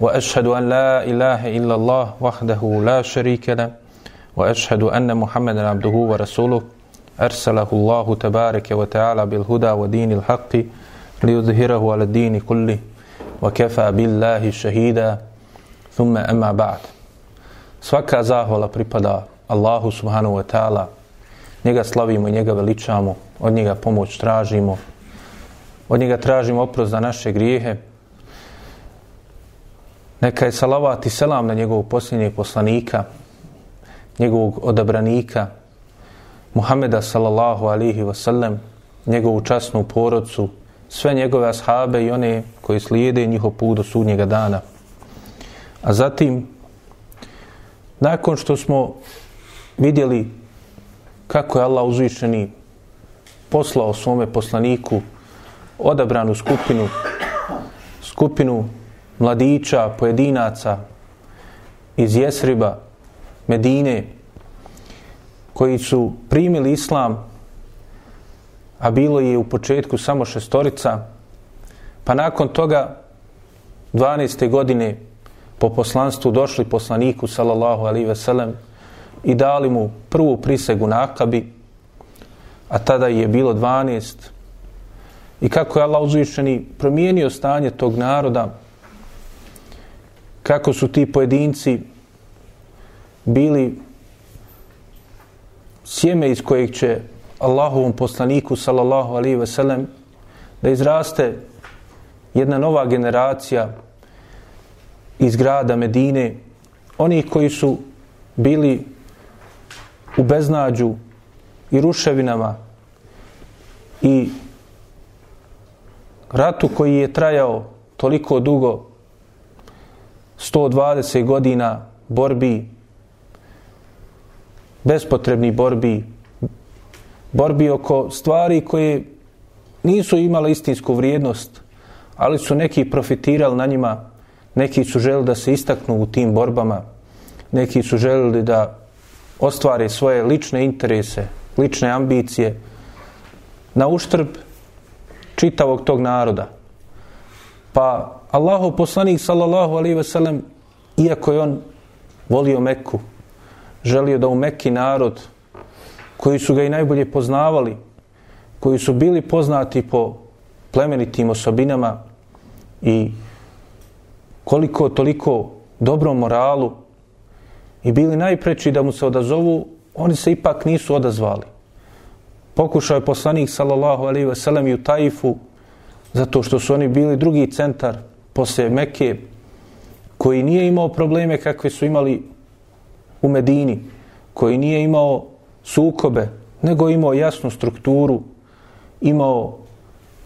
وأشهد أن لا إله إلا الله وحده لا شريك له وأشهد أن محمدا عبده ورسوله أرسله الله تبارك وتعالى بالهدى ودين الحق ليظهره على الدين كله وكفى بالله شهيدا ثم أما بعد سوكا زاهولا بريبادا الله سبحانه وتعالى Njega slavimo i njega veličamo, od njega pomoć tražimo, od njega tražimo oprost za naše grijehe, Neka je salavat i selam na njegovog posljednjeg poslanika, njegovog odabranika, Muhameda sallallahu alihi wasallam, njegovu časnu porodcu, sve njegove ashabe i one koji slijede njihov put do sudnjega dana. A zatim, nakon što smo vidjeli kako je Allah uzvišeni poslao svome poslaniku odabranu skupinu, skupinu mladića, pojedinaca iz Jesriba, Medine, koji su primili islam, a bilo je u početku samo šestorica, pa nakon toga 12. godine po poslanstvu došli poslaniku sallallahu alaihi ve sellem i dali mu prvu prisegu na Akabi, a tada je bilo 12. I kako je Allah uzvišeni promijenio stanje tog naroda, kako su ti pojedinci bili sjeme iz kojeg će Allahovom poslaniku sallallahu alaihi ve sellem da izraste jedna nova generacija iz grada Medine oni koji su bili u beznađu i ruševinama i ratu koji je trajao toliko dugo 120 godina borbi, bespotrebni borbi, borbi oko stvari koje nisu imale istinsku vrijednost, ali su neki profitirali na njima, neki su želi da se istaknu u tim borbama, neki su želili da ostvare svoje lične interese, lične ambicije, na uštrb čitavog tog naroda. Pa Allahov poslanik sallallahu alaihi ve sellem iako je on volio Meku želio da u Mekki narod koji su ga i najbolje poznavali koji su bili poznati po plemenitim osobinama i koliko toliko dobrom moralu i bili najpreči da mu se odazovu oni se ipak nisu odazvali. Pokušao je poslanik sallallahu alaihi ve sellem i u Taifu zato što su oni bili drugi centar posle Mekke, koji nije imao probleme kakve su imali u Medini, koji nije imao sukobe, nego imao jasnu strukturu, imao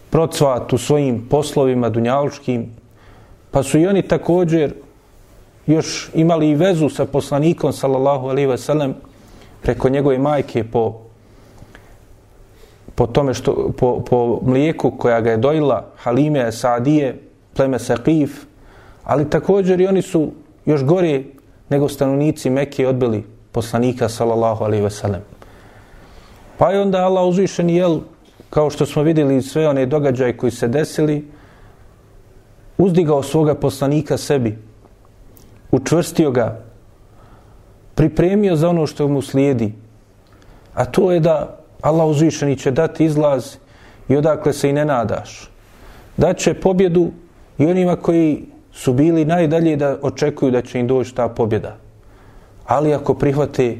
procvat u svojim poslovima dunjalučkim, pa su i oni također još imali i vezu sa poslanikom, sallallahu alaihi ve sellem, preko njegove majke po, po tome što, po, po mlijeku koja ga je dojila, Halime Sadije pleme Saqif, ali također i oni su još gori nego stanovnici Mekke odbili poslanika sallallahu alaihi wasallam. Pa je onda Allah uzvišen jel, kao što smo vidjeli sve one događaje koji se desili, uzdigao svoga poslanika sebi, učvrstio ga, pripremio za ono što mu slijedi, a to je da Allah uzvišeni će dati izlaz i odakle se i ne nadaš. Da će pobjedu i onima koji su bili najdalje da očekuju da će im doći ta pobjeda. Ali ako prihvate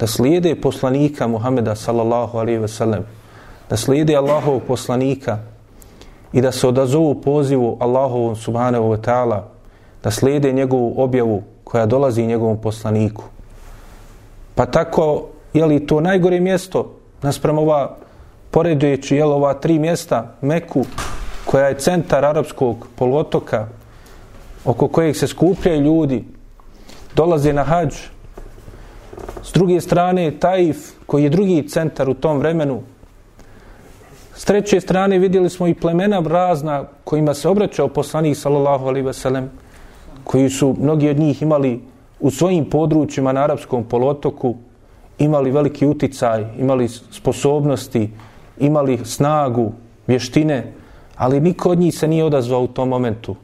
da slijede poslanika Muhameda sallallahu alaihi ve sellem, da slijede Allahovog poslanika i da se odazovu pozivu Allahovom subhanahu wa ta'ala, da slijede njegovu objavu koja dolazi njegovom poslaniku. Pa tako, je li to najgore mjesto nasprem ova, poredujući, je ova tri mjesta, Meku, koja je centar arapskog polotoka oko kojeg se skupljaju ljudi dolaze na hađ. S druge strane, Taif, koji je drugi centar u tom vremenu. S treće strane, vidjeli smo i plemena razna kojima se obraćao poslanik, sallallahu alaihi ve sellem, koji su, mnogi od njih imali u svojim područjima na arapskom polotoku, imali veliki uticaj, imali sposobnosti, imali snagu, vještine, ali niko od njih se nije odazvao u tom momentu.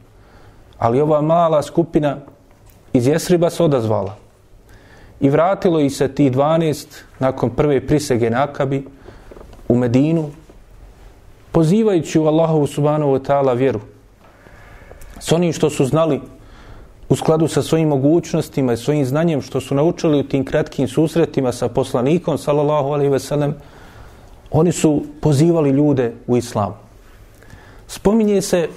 Ali ova mala skupina iz Jesriba se odazvala. I vratilo ih se ti 12 nakon prve prisege na Akabi u Medinu, pozivajući u Allahovu subhanahu wa ta'ala vjeru. S onim što su znali u skladu sa svojim mogućnostima i svojim znanjem što su naučili u tim kratkim susretima sa poslanikom, sallallahu alaihi ve sellem, oni su pozivali ljude u islam. Spominje se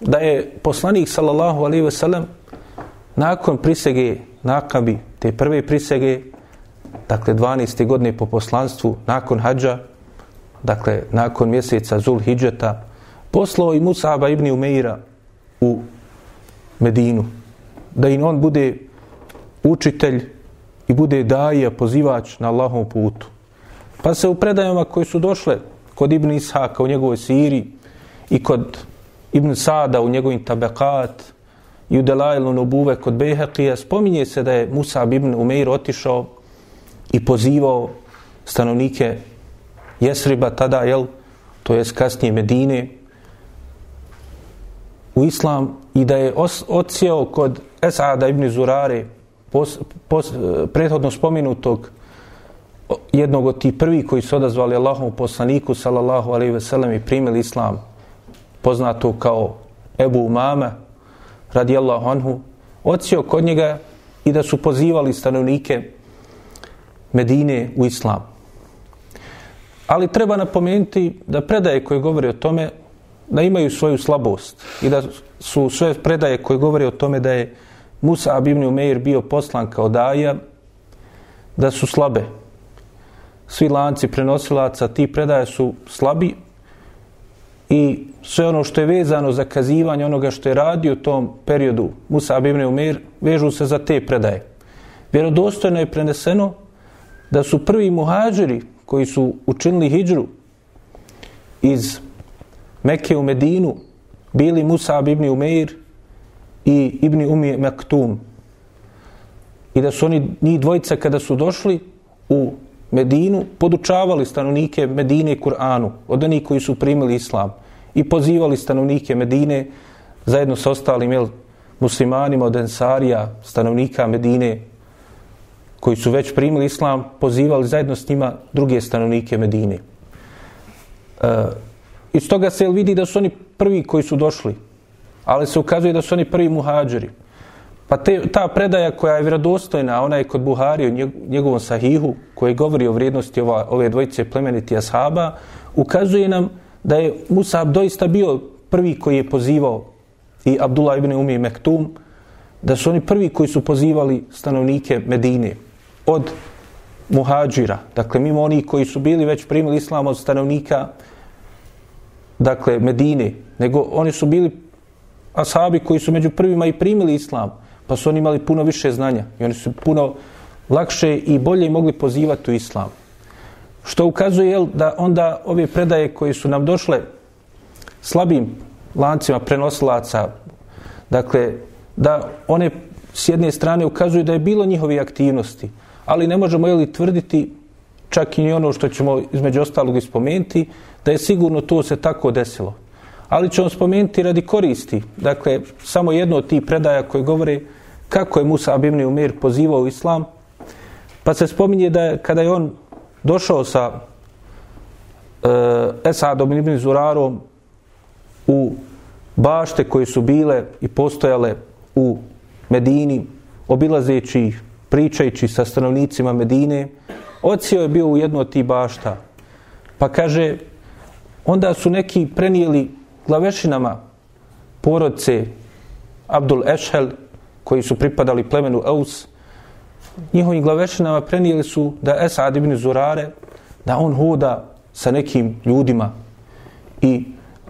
da je poslanik, sallallahu alaihi ve sellem, nakon prisege nakabi, te prve prisege, dakle 12. godine po poslanstvu, nakon hađa, dakle nakon mjeseca Zul Hidžeta, poslao i Musaba ibn Umeira u Medinu, da im on bude učitelj i bude daje pozivač na Allahom putu. Pa se u predajama koji su došle kod Ibn Ishaka u njegovoj Siriji, i kod Ibn Sada u njegovim tabekat i u Delajlu Nubuve kod Behekija spominje se da je Musa ibn Umeir otišao i pozivao stanovnike Jesriba tada, jel, to je kasnije Medine, u islam i da je odsjeo kod Esada ibn Zurare, pos, pos, prethodno spominutog jednog od tih prvi koji su odazvali Allahom poslaniku, sallallahu alaihi ve sellem, i primili islam, poznato kao Ebu Umama, radijallahu anhu, odsio kod njega i da su pozivali stanovnike Medine u islam. Ali treba napomenuti da predaje koje govore o tome da imaju svoju slabost i da su sve predaje koje govore o tome da je Musa ibn Umeir bio poslan kao daja, da su slabe. Svi lanci prenosilaca, ti predaje su slabi i sve ono što je vezano za kazivanje onoga što je radio u tom periodu Musa ibn Umir vežu se za te predaje. Vjerodostojno je preneseno da su prvi muhađiri koji su učinili hijđru iz Mekke u Medinu bili Musa ibn Umeir i Ibn Umi Maktum. I da su oni, njih dvojica kada su došli u Medinu, podučavali stanovnike Medine Kur'anu, od onih koji su primili islam i pozivali stanovnike Medine zajedno sa ostalim jel, muslimanima od Ensarija, stanovnika Medine koji su već primili islam, pozivali zajedno s njima druge stanovnike Medine. E, iz toga se vidi da su oni prvi koji su došli, ali se ukazuje da su oni prvi muhađeri. Pa te, ta predaja koja je vjerodostojna, ona je kod Buhari u njegovom sahihu, koji govori o vrijednosti ova, ove dvojice plemeniti ashaba, ukazuje nam da je Musab doista bio prvi koji je pozivao i Abdullah ibn Umi Mektum, da su oni prvi koji su pozivali stanovnike Medine od muhađira. Dakle, mimo oni koji su bili već primili islam od stanovnika dakle, Medine, nego oni su bili ashabi koji su među prvima i primili islam, pa su oni imali puno više znanja i oni su puno lakše i bolje mogli pozivati u islam. Što ukazuje jel, da onda ove predaje koje su nam došle slabim lancima prenosilaca, dakle, da one s jedne strane ukazuju da je bilo njihovi aktivnosti, ali ne možemo jeli tvrditi čak i ono što ćemo između ostalog ispomenuti, da je sigurno to se tako desilo. Ali ćemo spomenuti radi koristi. Dakle, samo jedno od tih predaja koje govore kako je Musa Abimni Umir pozivao u islam, pa se spominje da je, kada je on došao sa e, Esadom ibn Zurarom u bašte koje su bile i postojale u Medini, obilazeći ih, pričajući sa stanovnicima Medine, ocio je bio u jednu od tih bašta. Pa kaže, onda su neki prenijeli glavešinama porodce Abdul Ešhel, koji su pripadali plemenu Aus, njihovim glavešinama prenijeli su da Esad ibn Zurare, da on hoda sa nekim ljudima i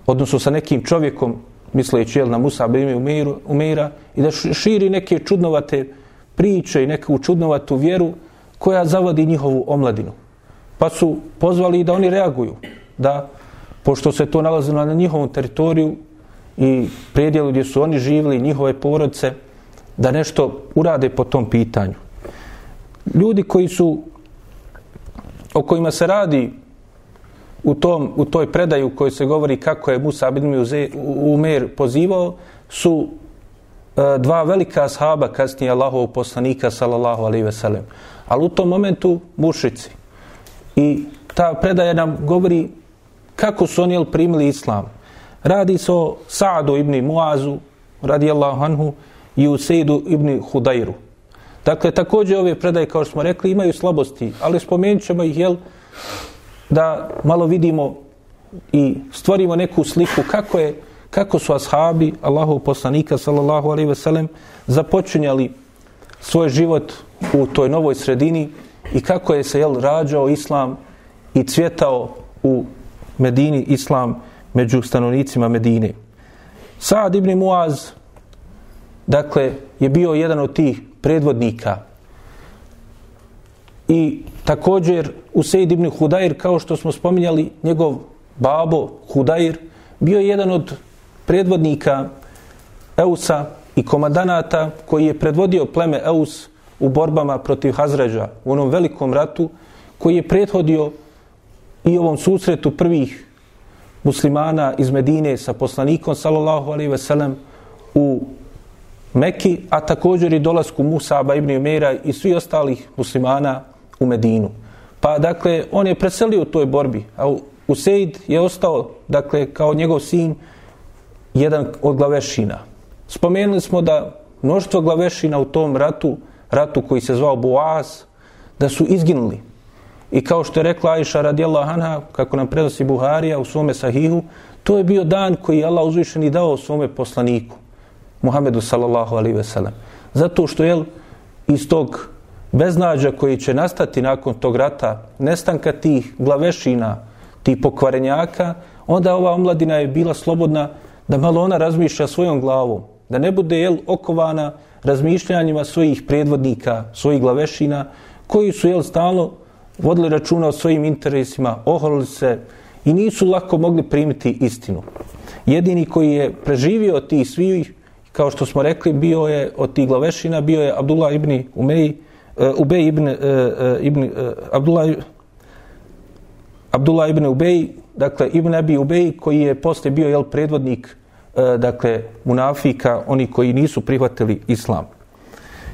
odnosno sa nekim čovjekom, misleći jel, na Musa ibn Umeira, i da širi neke čudnovate priče i neku čudnovatu vjeru koja zavodi njihovu omladinu. Pa su pozvali da oni reaguju, da, pošto se to nalazilo na njihovom teritoriju i predjelu gdje su oni živjeli, njihove porodce, da nešto urade po tom pitanju. Ljudi koji su, o kojima se radi u, tom, u toj predaju kojoj se govori kako je Musa ibn Umer pozivao, su e, dva velika ashaba kasnije Allahov poslanika sallallahu alaihi ve sellem. Ali u tom momentu mušici. I ta predaja nam govori kako su oni primili islam. Radi se o Sa'adu ibn Muazu, radijallahu anhu, i u Sejdu ibn Hudajru. Dakle, također ove predaje, kao što smo rekli, imaju slabosti, ali spomenut ćemo ih, jel, da malo vidimo i stvorimo neku sliku kako je kako su ashabi Allahov poslanika sallallahu alejhi ve sellem započinjali svoj život u toj novoj sredini i kako je se jel rađao islam i cvjetao u Medini islam među stanovnicima Medine. Saad ibn Muaz dakle je bio jedan od tih predvodnika. I također Useid ibn Hudair kao što smo spominjali njegov babo Hudair bio je jedan od predvodnika Eusa i komadanata koji je predvodio pleme Eus u borbama protiv Hazređa u onom velikom ratu koji je prethodio i ovom susretu prvih muslimana iz Medine sa poslanikom sallallahu alaihi ve sellem u Meki, a također i dolasku Musaba ibn Umeira i svi ostalih muslimana u Medinu. Pa dakle, on je preselio u toj borbi, a Useid je ostao, dakle, kao njegov sin, jedan od glavešina. Spomenuli smo da mnoštvo glavešina u tom ratu, ratu koji se zvao Boaz, da su izginuli. I kao što je rekla Aisha radijallahu anha, kako nam prenosi Buharija u svome sahihu, to je bio dan koji je Allah uzvišeni dao svome poslaniku, Muhammedu sallallahu alaihi ve sellem. Zato što je iz tog beznađa koji će nastati nakon tog rata, nestanka tih glavešina, tih pokvarenjaka, onda ova omladina je bila slobodna da malo ona razmišlja svojom glavom, da ne bude jel okovana razmišljanjima svojih predvodnika, svojih glavešina, koji su jel stalno vodili računa o svojim interesima, oholili se i nisu lako mogli primiti istinu. Jedini koji je preživio tih svih, kao što smo rekli, bio je od tih glavešina, bio je Abdullah ibn Umeji, uh, eh, Ubej ibn, uh, ibn uh, Abdullah, Abdullah ibn Ubej, dakle Ibn Abi Ubej koji je posle bio jel predvodnik uh, dakle munafika, oni koji nisu prihvatili islam.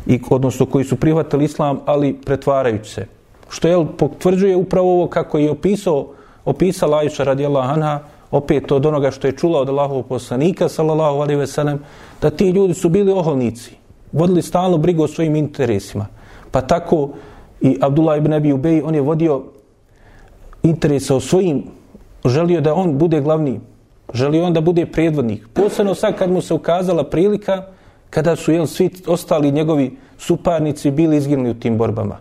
I odnosno koji su prihvatili islam, ali pretvarajući se. Što je potvrđuje upravo ovo kako je opisao opisala Aisha radijallahu anha opet od onoga što je čula od Allahovog poslanika sallallahu alaihi ve sellem da ti ljudi su bili oholnici vodili stalno brigu o svojim interesima Pa tako i Abdullah ibn Abi Ubej, on je vodio interesa o svojim, želio da on bude glavni, želio on da bude predvodnik. Posebno sad kad mu se ukazala prilika, kada su jel, svi ostali njegovi suparnici bili izginuli u tim borbama.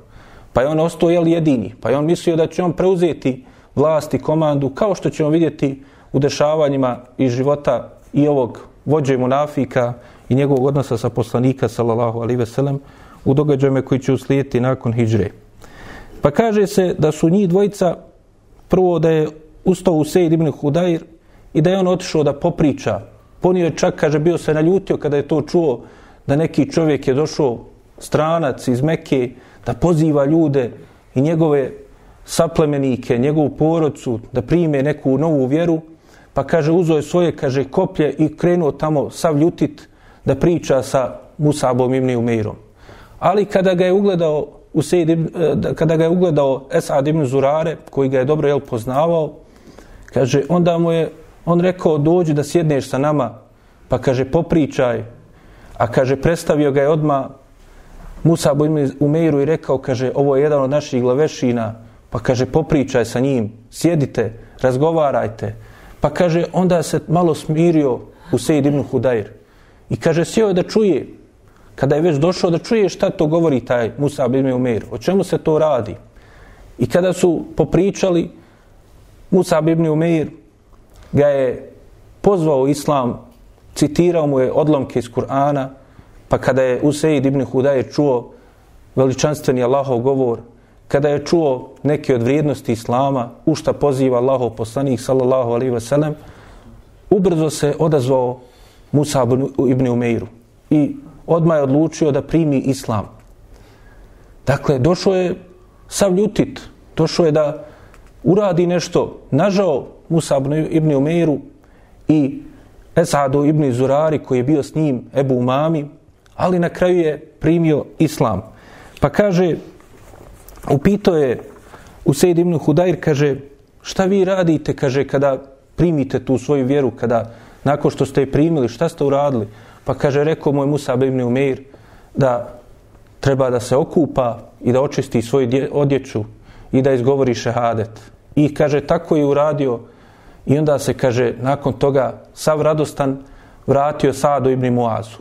Pa je on ostao jel, jedini, pa je on mislio da će on preuzeti vlast i komandu, kao što ćemo vidjeti u dešavanjima i života i ovog vođe munafika i njegovog odnosa sa poslanika, sallallahu alaihi ve sellem, u događajima koji će uslijediti nakon hijdžre. Pa kaže se da su njih dvojica prvo da je ustao u Sejid ibn Hudair i da je on otišao da popriča. Ponio je čak, kaže, bio se naljutio kada je to čuo da neki čovjek je došao stranac iz Mekke da poziva ljude i njegove saplemenike, njegovu porodcu da prime neku novu vjeru, pa kaže, uzo je svoje, kaže, koplje i krenuo tamo sav ljutit da priča sa Musabom ibn Umeirom. Ali kada ga je ugledao u eh, kada ga je ugledao Esad ibn Zurare, koji ga je dobro jel, poznavao, kaže, onda mu je on rekao, dođi da sjedneš sa nama, pa kaže, popričaj, a kaže, predstavio ga je odma Musa u Umeiru i rekao, kaže, ovo je jedan od naših glavešina, pa kaže, popričaj sa njim, sjedite, razgovarajte. Pa kaže, onda se malo smirio u Sejid ibn Hudajr. I kaže, sjeo je da čuje, kada je već došao da čuje šta to govori taj Musa ibn Umair, o čemu se to radi. I kada su popričali, Musa ibn Umair ga je pozvao islam, citirao mu je odlomke iz Kur'ana Pa kada je Useid ibn Hudajr čuo veličanstveni Allahov govor, kada je čuo neke od vrijednosti Islama, u šta poziva Allahov poslanik, sallallahu alaihi wasallam, ubrzo se odazvao Musa ibn Umeiru i odmah je odlučio da primi Islam. Dakle, došao je sav ljutit, došao je da uradi nešto, nažao Musa ibn Umeiru i Esadu ibn Zurari koji je bio s njim, Ebu Umami, ali na kraju je primio Islam. Pa kaže, upito je u Sejid ibn Hudajr, kaže, šta vi radite, kaže, kada primite tu svoju vjeru, kada nakon što ste je primili, šta ste uradili? Pa kaže, rekao moj Musa ibn Umeir, da treba da se okupa i da očisti svoju odjeću i da izgovori šehadet. I kaže, tako je uradio i onda se, kaže, nakon toga sav radostan vratio Sadu ibn Muazu.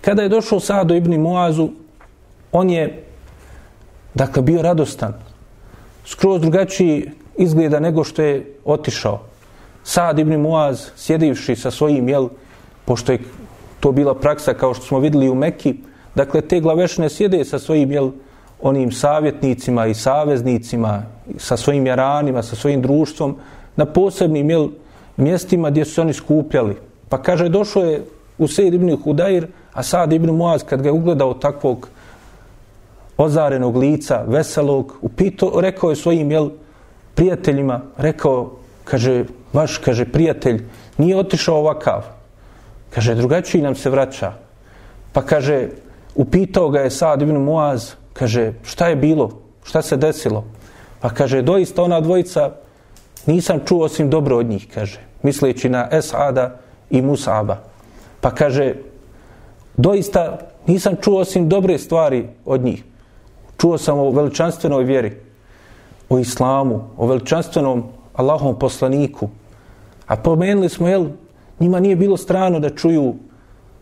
Kada je došao Sadu ibn Muazu, on je, dakle, bio radostan. Skroz drugačiji izgleda nego što je otišao. Sad ibn Muaz, sjedivši sa svojim, jel, pošto je to bila praksa kao što smo videli u Mekki, dakle, te glavešne sjede sa svojim, jel, onim savjetnicima i saveznicima, sa svojim jaranima, sa svojim društvom, na posebnim, jel, mjestima gdje su oni skupljali. Pa kaže, došao je u Sejid ibn Hudair, a Sad ibn Muaz, kad ga je ugledao takvog ozarenog lica, veselog, upito, rekao je svojim, jel, prijateljima, rekao, kaže, vaš, kaže, prijatelj, nije otišao ovakav. Kaže, drugačiji nam se vraća. Pa kaže, upitao ga je Sad ibn Muaz, kaže, šta je bilo? Šta se desilo? Pa kaže, doista ona dvojica, nisam čuo osim dobro od njih, kaže, misleći na Esada i Musaba. Pa kaže, doista nisam čuo osim dobre stvari od njih. Čuo sam o veličanstvenoj vjeri, o islamu, o veličanstvenom Allahom poslaniku. A pomenuli smo, jel, njima nije bilo strano da čuju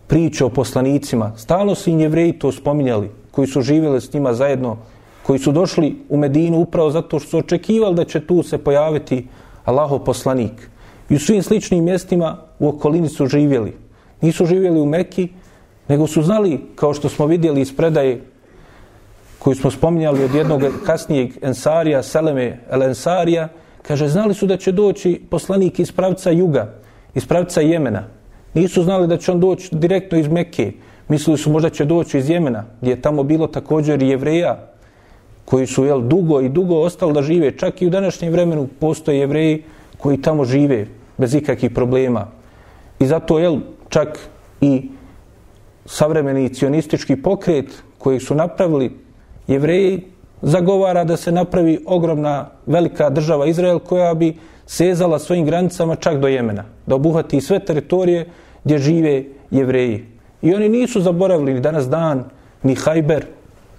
priče o poslanicima. Stalno su im jevreji to spominjali, koji su živjeli s njima zajedno, koji su došli u Medinu upravo zato što su očekivali da će tu se pojaviti Allahov poslanik. I u svim sličnim mjestima u okolini su živjeli. Nisu živjeli u Mekki, nego su znali, kao što smo vidjeli iz predaje koju smo spominjali od jednog kasnijeg ensarija, Seleme el Ensarija, kaže, znali su da će doći poslanik iz pravca juga, iz pravca Jemena. Nisu znali da će on doći direktno iz Mekke. Mislili su možda će doći iz Jemena, gdje je tamo bilo također i jevreja, koji su jel, dugo i dugo ostali da žive. Čak i u današnjem vremenu postoje jevreji koji tamo žive bez ikakvih problema. I zato jel, čak i savremeni cionistički pokret koji su napravili jevreji zagovara da se napravi ogromna velika država Izrael koja bi sezala svojim granicama čak do Jemena, da obuhvati sve teritorije gdje žive jevreji. I oni nisu zaboravili ni danas dan, ni Hajber,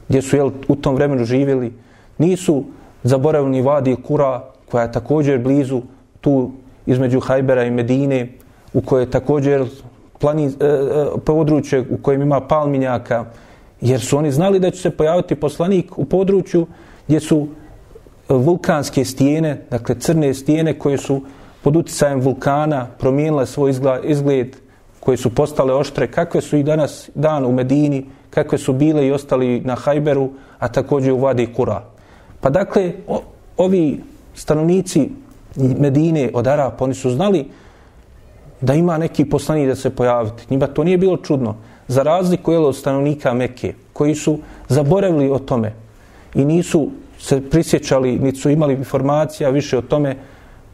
gdje su jel, u tom vremenu živjeli, nisu zaboravili ni Vadi Kura, koja je također blizu tu između Hajbera i Medine, u kojoj je također plani, e, e, područje u kojem ima palminjaka, jer su oni znali da će se pojaviti poslanik u području gdje su e, vulkanske stijene, dakle crne stijene koje su pod uticajem vulkana promijenile svoj izgled, koje su postale oštre, kakve su i danas dan u Medini, kakve su bile i ostali na Hajberu, a također u Vadi Kura. Pa dakle, o, ovi stanovnici Medine od Arapa, oni su znali da ima neki poslanik da se pojaviti. Njima to nije bilo čudno. Za razliku jel, od stanovnika Mekke, koji su zaboravili o tome i nisu se prisjećali, niti su imali informacija više o tome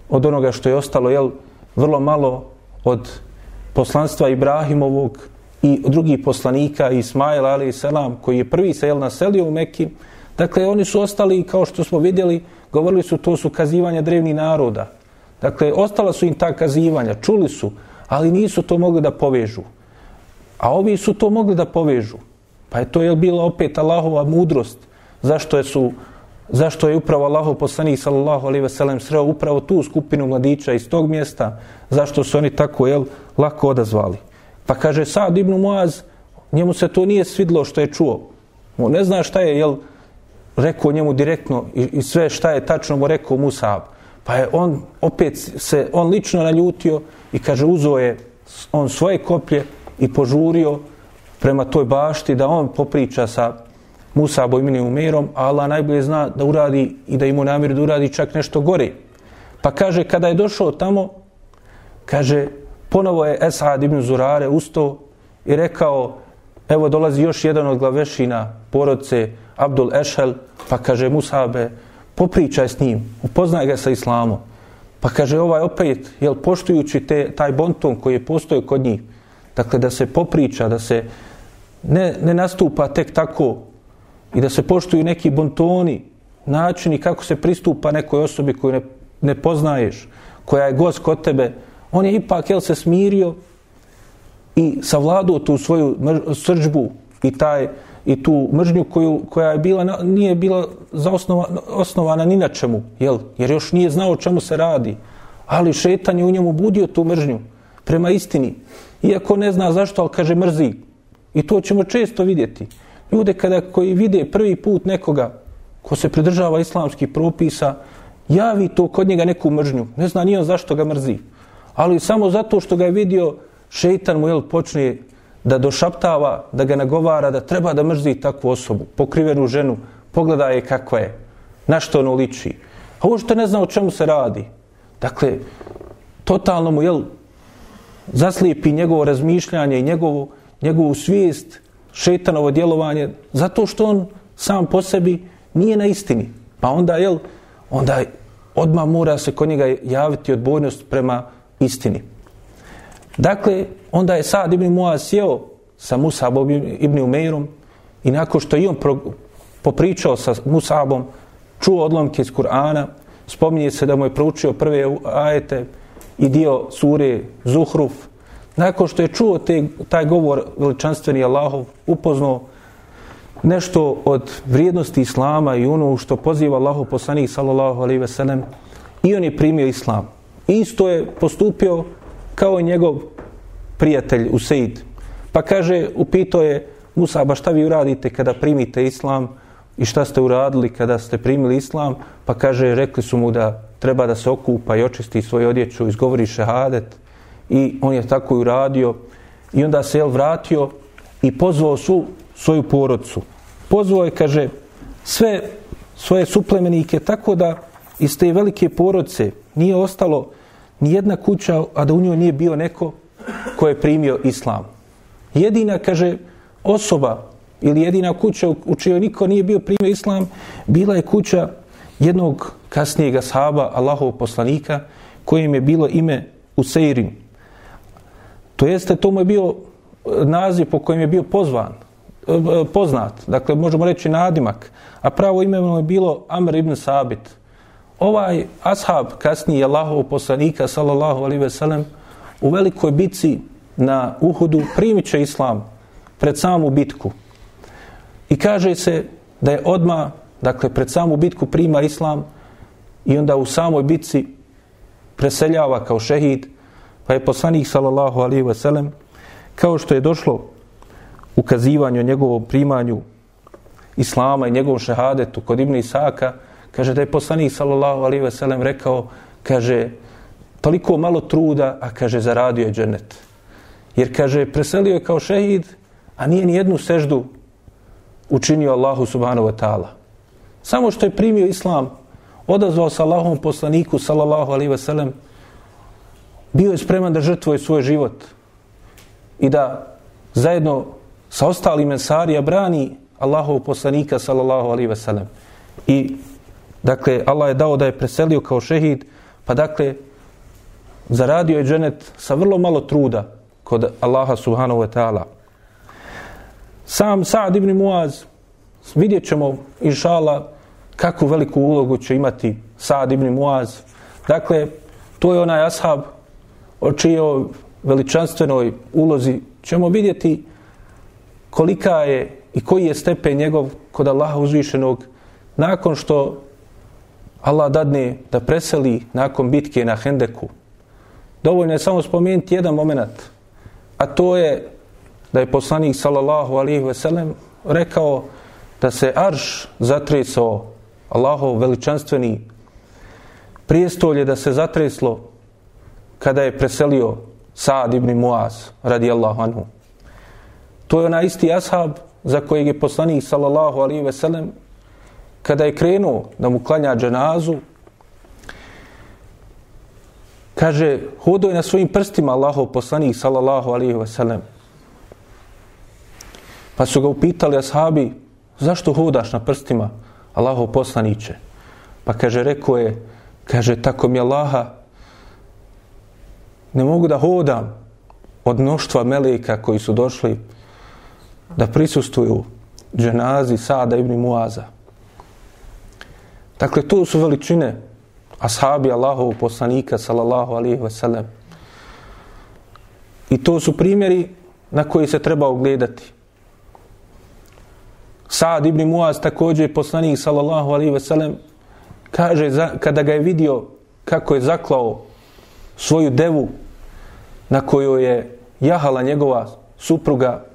od onoga što je ostalo, jel, vrlo malo od poslanstva Ibrahimovog i drugih poslanika Ismaila ali selam koji je prvi se jel naselio u Mekki. Dakle, oni su ostali, kao što smo vidjeli, govorili su to su kazivanja drevnih naroda. Dakle, ostala su im ta kazivanja, čuli su, ali nisu to mogli da povežu. A ovi su to mogli da povežu. Pa je to je bila opet Allahova mudrost. Zašto je su zašto je upravo Allahov poslanik sallallahu alejhi ve sellem sreo upravo tu skupinu mladića iz tog mjesta? Zašto su oni tako jel lako odazvali? Pa kaže Sad ibn Muaz, njemu se to nije svidlo što je čuo. On ne zna šta je jel rekao njemu direktno i, i sve šta je tačno mu rekao Musab. Pa je on opet se, on lično naljutio i kaže uzo je on svoje koplje i požurio prema toj bašti da on popriča sa Musa Bojmini Umerom, a Allah najbolje zna da uradi i da ima namjeru da uradi čak nešto gore. Pa kaže, kada je došao tamo, kaže, ponovo je Esad ibn Zurare ustao i rekao, evo dolazi još jedan od glavešina porodce Abdul Ešel, pa kaže Musabe, popričaj s njim, upoznaj ga sa islamom. Pa kaže ovaj opet, jel, poštujući te, taj bonton koji je postoje kod njih, dakle da se popriča, da se ne, ne nastupa tek tako i da se poštuju neki bontoni, načini kako se pristupa nekoj osobi koju ne, ne poznaješ, koja je gost kod tebe, on je ipak jel, se smirio i savladao tu svoju srđbu i taj i tu mržnju koju, koja je bila, nije bila zaosnova, osnovana ni na čemu, jel? jer još nije znao o čemu se radi. Ali šetan je u njemu budio tu mržnju prema istini. Iako ne zna zašto, ali kaže mrzi. I to ćemo često vidjeti. Ljude kada koji vide prvi put nekoga ko se pridržava islamskih propisa, javi to kod njega neku mržnju. Ne zna nije zašto ga mrzi. Ali samo zato što ga je vidio, šeitan mu jel, počne da došaptava, da ga nagovara, da treba da mrzi takvu osobu, pokrivenu ženu, pogleda je kakva je, na što ono liči. A ovo što ne zna o čemu se radi. Dakle, totalno mu, jel, zaslijepi njegovo razmišljanje i njegovu, njegovu svijest, šetanovo djelovanje, zato što on sam po sebi nije na istini. Pa onda, jel, onda odmah mora se kod njega javiti odbojnost prema istini. Dakle, onda je Sad ibn Muaz sjeo sa Musabom ibn Umeirom i nakon što je on pro, popričao sa Musabom, čuo odlomke iz Kur'ana, spominje se da mu je proučio prve ajete i dio sure Zuhruf. Nakon što je čuo te, taj govor veličanstveni Allahov, upoznao nešto od vrijednosti Islama i ono što poziva Allahov poslanik sallallahu alaihi ve sellem i on je primio Islam. Isto je postupio kao i njegov prijatelj Useid. Pa kaže, upito je Musa, ba šta vi uradite kada primite Islam i šta ste uradili kada ste primili Islam? Pa kaže, rekli su mu da treba da se okupa i očisti svoju odjeću, izgovori šehadet i on je tako i uradio i onda se jel vratio i pozvao su svoju porodcu. Pozvao je, kaže, sve svoje suplemenike tako da iz te velike porodce nije ostalo ni jedna kuća, a da u njoj nije bio neko ko je primio islam. Jedina, kaže, osoba ili jedina kuća u čijoj niko nije bio primio islam, bila je kuća jednog kasnijeg ashaba, Allahov poslanika, kojim je bilo ime Useirim. To jeste, to mu je bio eh, naziv po kojem je bio pozvan, eh, eh, poznat, dakle, možemo reći nadimak, a pravo ime mu je bilo Amr ibn Sabit. Ovaj ashab, kasniji Allahov poslanika, sallallahu alaihi ve sellem, u velikoj bitci na Uhudu primit će islam pred samu bitku. I kaže se da je odma, dakle, pred samu bitku prima islam i onda u samoj bitci preseljava kao šehid, pa je poslanik, sallallahu alaihi ve sellem, kao što je došlo ukazivanju o njegovom primanju islama i njegovom šehadetu kod Ibn Isaka, kaže da je poslanik, sallallahu alaihi ve sellem, rekao, kaže, toliko malo truda, a kaže, zaradio je dženet. Jer, kaže, preselio je kao šehid, a nije ni jednu seždu učinio Allahu subhanahu wa ta'ala. Samo što je primio islam, odazvao se Allahom poslaniku, sallallahu alaihi wa bio je spreman da žrtvuje svoj život i da zajedno sa ostalim mensarija brani Allahov poslanika, sallallahu alaihi wa. I, dakle, Allah je dao da je preselio kao šehid, pa dakle, zaradio je dženet sa vrlo malo truda kod Allaha subhanahu wa ta'ala. Sam Sa'd ibn Muaz, vidjet ćemo, inšala, kakvu veliku ulogu će imati Sa'd ibn Muaz. Dakle, to je onaj ashab o čijoj veličanstvenoj ulozi ćemo vidjeti kolika je i koji je stepen njegov kod Allaha uzvišenog nakon što Allah dadne da preseli nakon bitke na Hendeku, Dovoljno je samo spomenuti jedan moment, a to je da je poslanik sallallahu alihi veselem rekao da se arš zatresao Allahov veličanstveni prijestolje da se zatreslo kada je preselio Saad ibn Muaz radi Allahu anhu. To je onaj isti ashab za kojeg je poslanik sallallahu alihi ve sellem kada je krenuo da mu klanja dženazu kaže hodo je na svojim prstima Allahov poslanik sallallahu alihi ve sellem pa su ga upitali ashabi zašto hodaš na prstima Allahov poslaniće pa kaže rekao je kaže tako mi Allaha ne mogu da hodam od mnoštva meleka koji su došli da prisustuju dženazi Sada ibn Muaza. Dakle, to su veličine ashabi Allahovog poslanika, sallallahu alihi wasallam. I to su primjeri na koji se treba ogledati. Sad ibn Muaz također poslanik, sallallahu alaihi veselem kaže za, kada ga je vidio kako je zaklao svoju devu na kojoj je jahala njegova supruga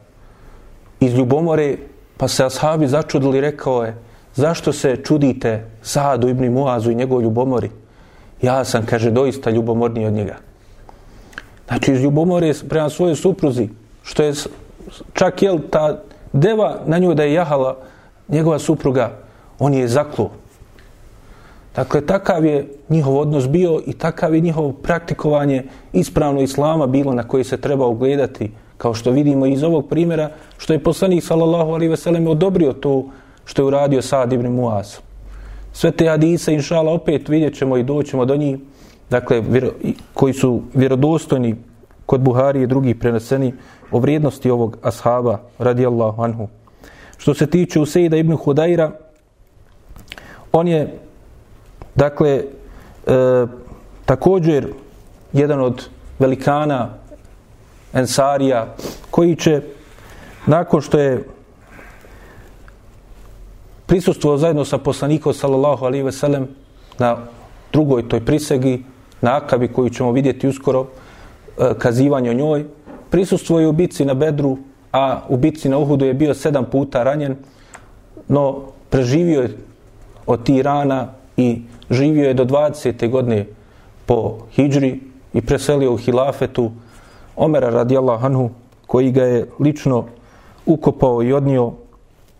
iz ljubomore, pa se ashabi začudili, rekao je, zašto se čudite Saadu ibn Muazu i njegovoj ljubomori? Ja sam, kaže, doista ljubomorniji od njega. Znači, iz ljubomore prema svojoj supruzi, što je čak, jel, ta deva na nju da je jahala njegova supruga, on je zaklo. Dakle, takav je njihov odnos bio i takav je njihov praktikovanje ispravno islama bilo na koji se treba ugledati kao što vidimo iz ovog primjera, što je poslanik sallallahu alaihi ve sellem odobrio to što je uradio Sad ibn Muaz. Sve te hadise, inšala, opet vidjet ćemo i doćemo do njih, dakle, vjero, koji su vjerodostojni kod Buhari i drugih preneseni o vrijednosti ovog ashaba, radijallahu anhu. Što se tiče Usejda ibn Hudajra, on je, dakle, e, također jedan od velikana Ensarija, koji će, nakon što je prisustuo zajedno sa poslanikom, sallallahu alaihi ve sellem, na drugoj toj prisegi, na Akabi, koju ćemo vidjeti uskoro, e, kazivanje o njoj, prisustvo je u bici na Bedru, a u bici na Uhudu je bio sedam puta ranjen, no preživio je od tih rana i živio je do 20. godine po Hidžri i preselio u Hilafetu, Omera radijallahu anhu koji ga je lično ukopao i odnio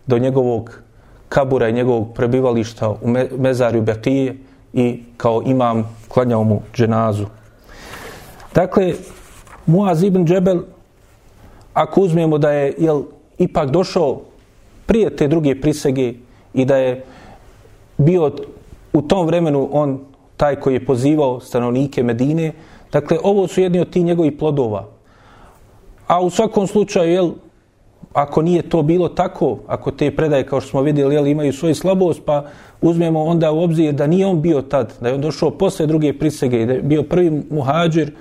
do njegovog kabura i njegovog prebivališta u mezarju Bekije i kao imam klanjao mu dženazu. Dakle, Muaz ibn Džebel, ako uzmemo da je jel, ipak došao prije te druge prisege i da je bio u tom vremenu on taj koji je pozivao stanovnike Medine, Dakle, ovo su jedni od ti njegovih plodova. A u svakom slučaju, jel, ako nije to bilo tako, ako te predaje, kao što smo vidjeli, jel, imaju svoju slabost, pa uzmemo onda u obzir da nije on bio tad, da je on došao posle druge prisege, da je bio prvi muhađir,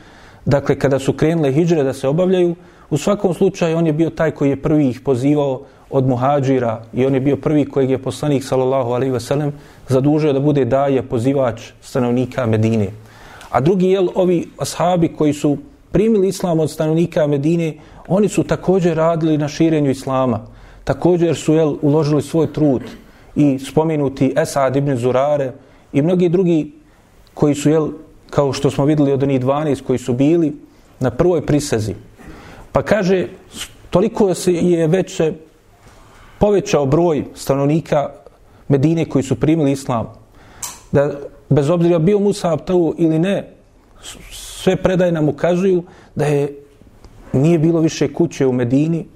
dakle, kada su krenule hijđre da se obavljaju, u svakom slučaju on je bio taj koji je prvi ih pozivao od muhađira i on je bio prvi kojeg je poslanik, sallallahu alaihi ve sellem, zadužio da bude daje pozivač stanovnika Medine. A drugi, jel, ovi ashabi koji su primili islam od stanovnika Medine, oni su također radili na širenju islama. Također su, jel, uložili svoj trud i spomenuti Esad ibn Zurare i mnogi drugi koji su, jel, kao što smo videli od onih 12 koji su bili na prvoj prisezi. Pa kaže, toliko se je već povećao broj stanovnika Medine koji su primili islam, da bez obzira bio Musa Abtavu ili ne, sve predaje nam ukazuju da je nije bilo više kuće u Medini,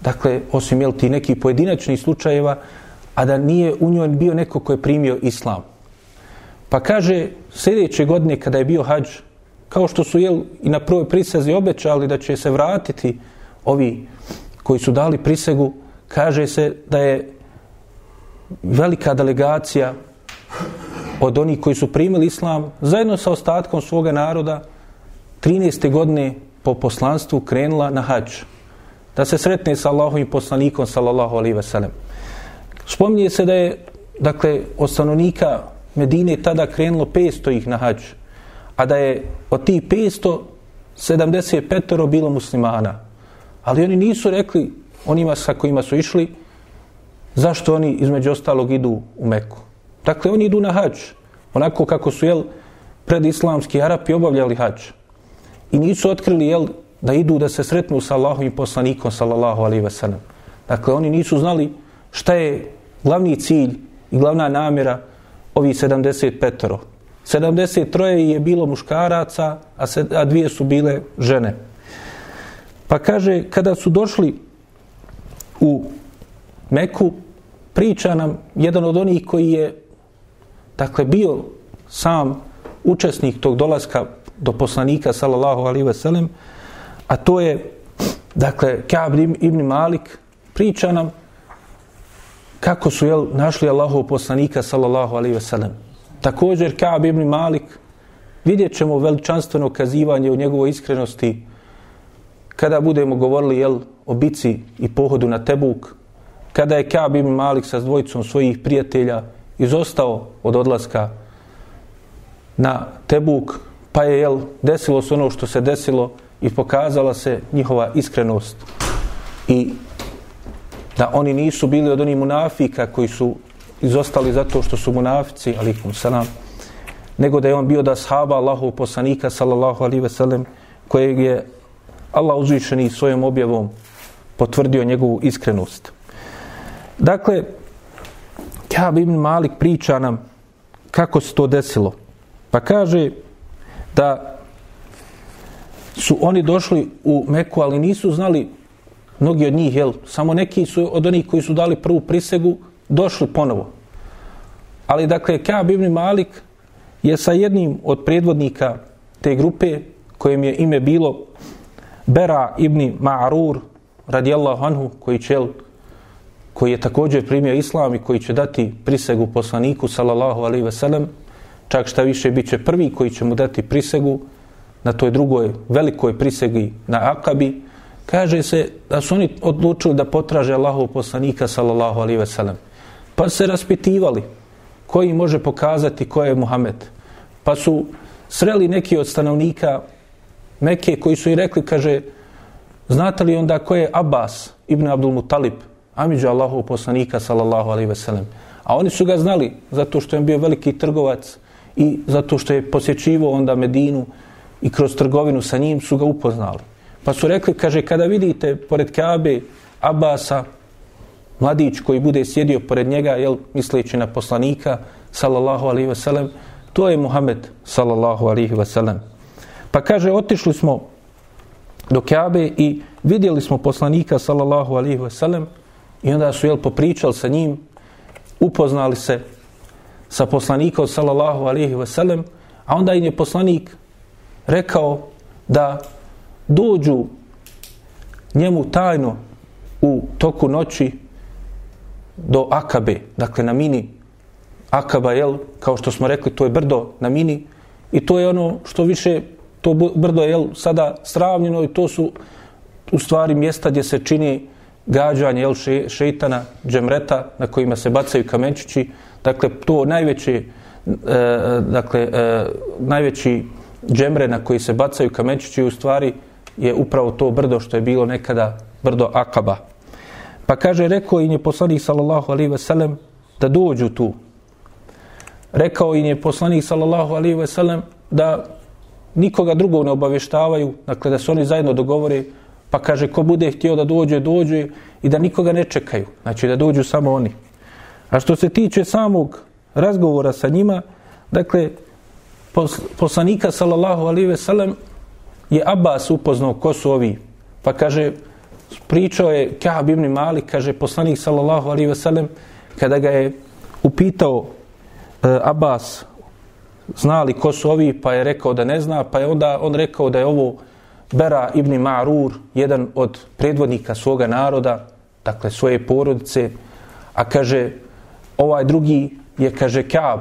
dakle, osim jel ti neki pojedinačni slučajeva, a da nije u njoj bio neko ko je primio islam. Pa kaže, sljedeće godine kada je bio hađ, kao što su jel i na prvoj prisazi obećali da će se vratiti ovi koji su dali prisegu, kaže se da je velika delegacija od onih koji su primili islam, zajedno sa ostatkom svoga naroda, 13. godine po poslanstvu krenula na hađ. Da se sretne sa Allahovim poslanikom, sallallahu alaihi ve sellem. Spominje se da je, dakle, od stanovnika Medine tada krenulo 500 ih na hađ, a da je od tih 500 75 bilo muslimana. Ali oni nisu rekli onima sa kojima su išli zašto oni između ostalog idu u Meku. Dakle, oni idu na hađ. Onako kako su, jel, predislamski Arapi obavljali hađ. I nisu otkrili, jel, da idu da se sretnu sa Allahom i poslanikom sallallahu alaihi ve sellem. Dakle, oni nisu znali šta je glavni cilj i glavna namjera ovi 75-ero. 73 je bilo muškaraca, a, se, a dvije su bile žene. Pa kaže, kada su došli u Meku, priča nam jedan od onih koji je dakle bio sam učesnik tog dolaska do poslanika sallallahu alaihi ve sellem a to je dakle Ka'b ibn Malik priča nam kako su jel, našli Allahov poslanika sallallahu alaihi ve sellem također Ka'ab ibn Malik vidjet ćemo veličanstveno kazivanje o njegovoj iskrenosti kada budemo govorili jel, o bici i pohodu na Tebuk kada je Ka'ab ibn Malik sa dvojicom svojih prijatelja izostao od odlaska na Tebuk, pa je jel, desilo se ono što se desilo i pokazala se njihova iskrenost i da oni nisu bili od onih munafika koji su izostali zato što su munafici, alikum salam, nego da je on bio da sahaba Allahu poslanika, sallallahu alihi veselem, kojeg je Allah uzvišeni svojom objavom potvrdio njegovu iskrenost. Dakle, Kjab ibn Malik priča nam kako se to desilo. Pa kaže da su oni došli u Meku, ali nisu znali mnogi od njih, jel, samo neki su od onih koji su dali prvu prisegu, došli ponovo. Ali dakle, Kab ibn Malik je sa jednim od predvodnika te grupe, kojem je ime bilo Bera ibn Ma'rur, radijallahu anhu, koji će, koji je također primio islam i koji će dati prisegu poslaniku sallallahu alaihi ve sellem čak šta više bit će prvi koji će mu dati prisegu na toj drugoj velikoj prisegi na Akabi kaže se da su oni odlučili da potraže Allahov poslanika sallallahu alaihi ve sellem pa se raspitivali koji može pokazati ko je Muhammed pa su sreli neki od stanovnika Mekke koji su i rekli kaže znate li onda ko je Abbas ibn Abdul Mutalib amiđu Allahov poslanika sallallahu alaihi ve sellem. A oni su ga znali zato što je bio veliki trgovac i zato što je posjećivo onda Medinu i kroz trgovinu sa njim su ga upoznali. Pa su rekli, kaže, kada vidite pored Kabe Abasa, mladić koji bude sjedio pored njega, jel, misleći na poslanika, sallallahu alaihi ve sellem, to je Muhammed, sallallahu alaihi ve sellem. Pa kaže, otišli smo do Kabe i vidjeli smo poslanika, sallallahu alaihi ve sellem, I onda su jel popričali sa njim, upoznali se sa poslanikom sallallahu alaihi ve sellem, a onda im je poslanik rekao da dođu njemu tajno u toku noći do Akabe, dakle na mini Akaba, jel, kao što smo rekli, to je brdo na mini i to je ono što više, to brdo je jel, sada sravnjeno i to su u stvari mjesta gdje se čini gađanje jel, še, šeitana, džemreta na kojima se bacaju kamenčići. Dakle, to najveće e, dakle, e, najveći džemre na koji se bacaju kamenčići u stvari je upravo to brdo što je bilo nekada brdo Akaba. Pa kaže, rekao im je poslanik sallallahu alaihi ve sellem da dođu tu. Rekao im je poslanik sallallahu alaihi ve sellem da nikoga drugog ne obavještavaju, dakle da se oni zajedno dogovore Pa kaže, ko bude htio da dođe, dođe i da nikoga ne čekaju. Znači da dođu samo oni. A što se tiče samog razgovora sa njima, dakle, poslanika sallallahu alaihi ve sellem je Abbas upoznao ko su ovi. Pa kaže, pričao je Ka'ab ibn Malik, kaže poslanik sallallahu alaihi wasallam, sellem, kada ga je upitao e, Abbas znali ko su ovi, pa je rekao da ne zna, pa je onda on rekao da je ovo Bera ibn Ma'rur, jedan od predvodnika svoga naroda, dakle svoje porodice, a kaže, ovaj drugi je, kaže, Kaab,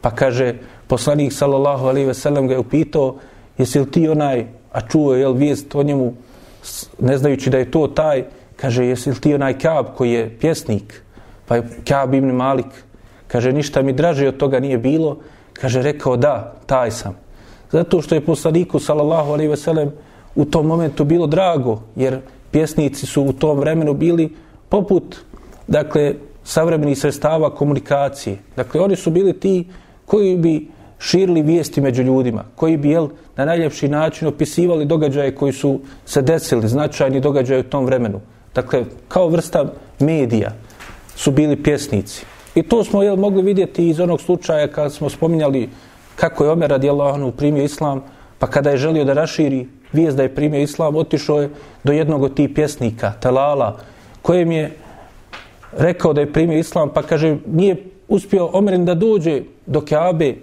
pa kaže, poslanik sallallahu alaihi wasallam sellem ga je upitao, jesi li ti onaj, a čuo je vijest o njemu, ne znajući da je to taj, kaže, jesi li ti onaj Kaab koji je pjesnik, pa je Kaab ibn Malik, kaže, ništa mi draže od toga nije bilo, kaže, rekao, da, taj sam. Zato što je poslaniku sallallahu alaihi ve sellem u tom momentu bilo drago, jer pjesnici su u tom vremenu bili poput, dakle, savremenih sredstava komunikacije. Dakle, oni su bili ti koji bi širili vijesti među ljudima, koji bi jel, na najljepši način opisivali događaje koji su se desili, značajni događaje u tom vremenu. Dakle, kao vrsta medija su bili pjesnici. I to smo jel, mogli vidjeti iz onog slučaja kad smo spominjali kako je Omer radijallahu anhu primio islam, pa kada je želio da raširi vijest da je primio islam, otišao je do jednog od tih pjesnika, Talala, kojem je rekao da je primio islam, pa kaže, nije uspio Omerin da dođe do Kaabe,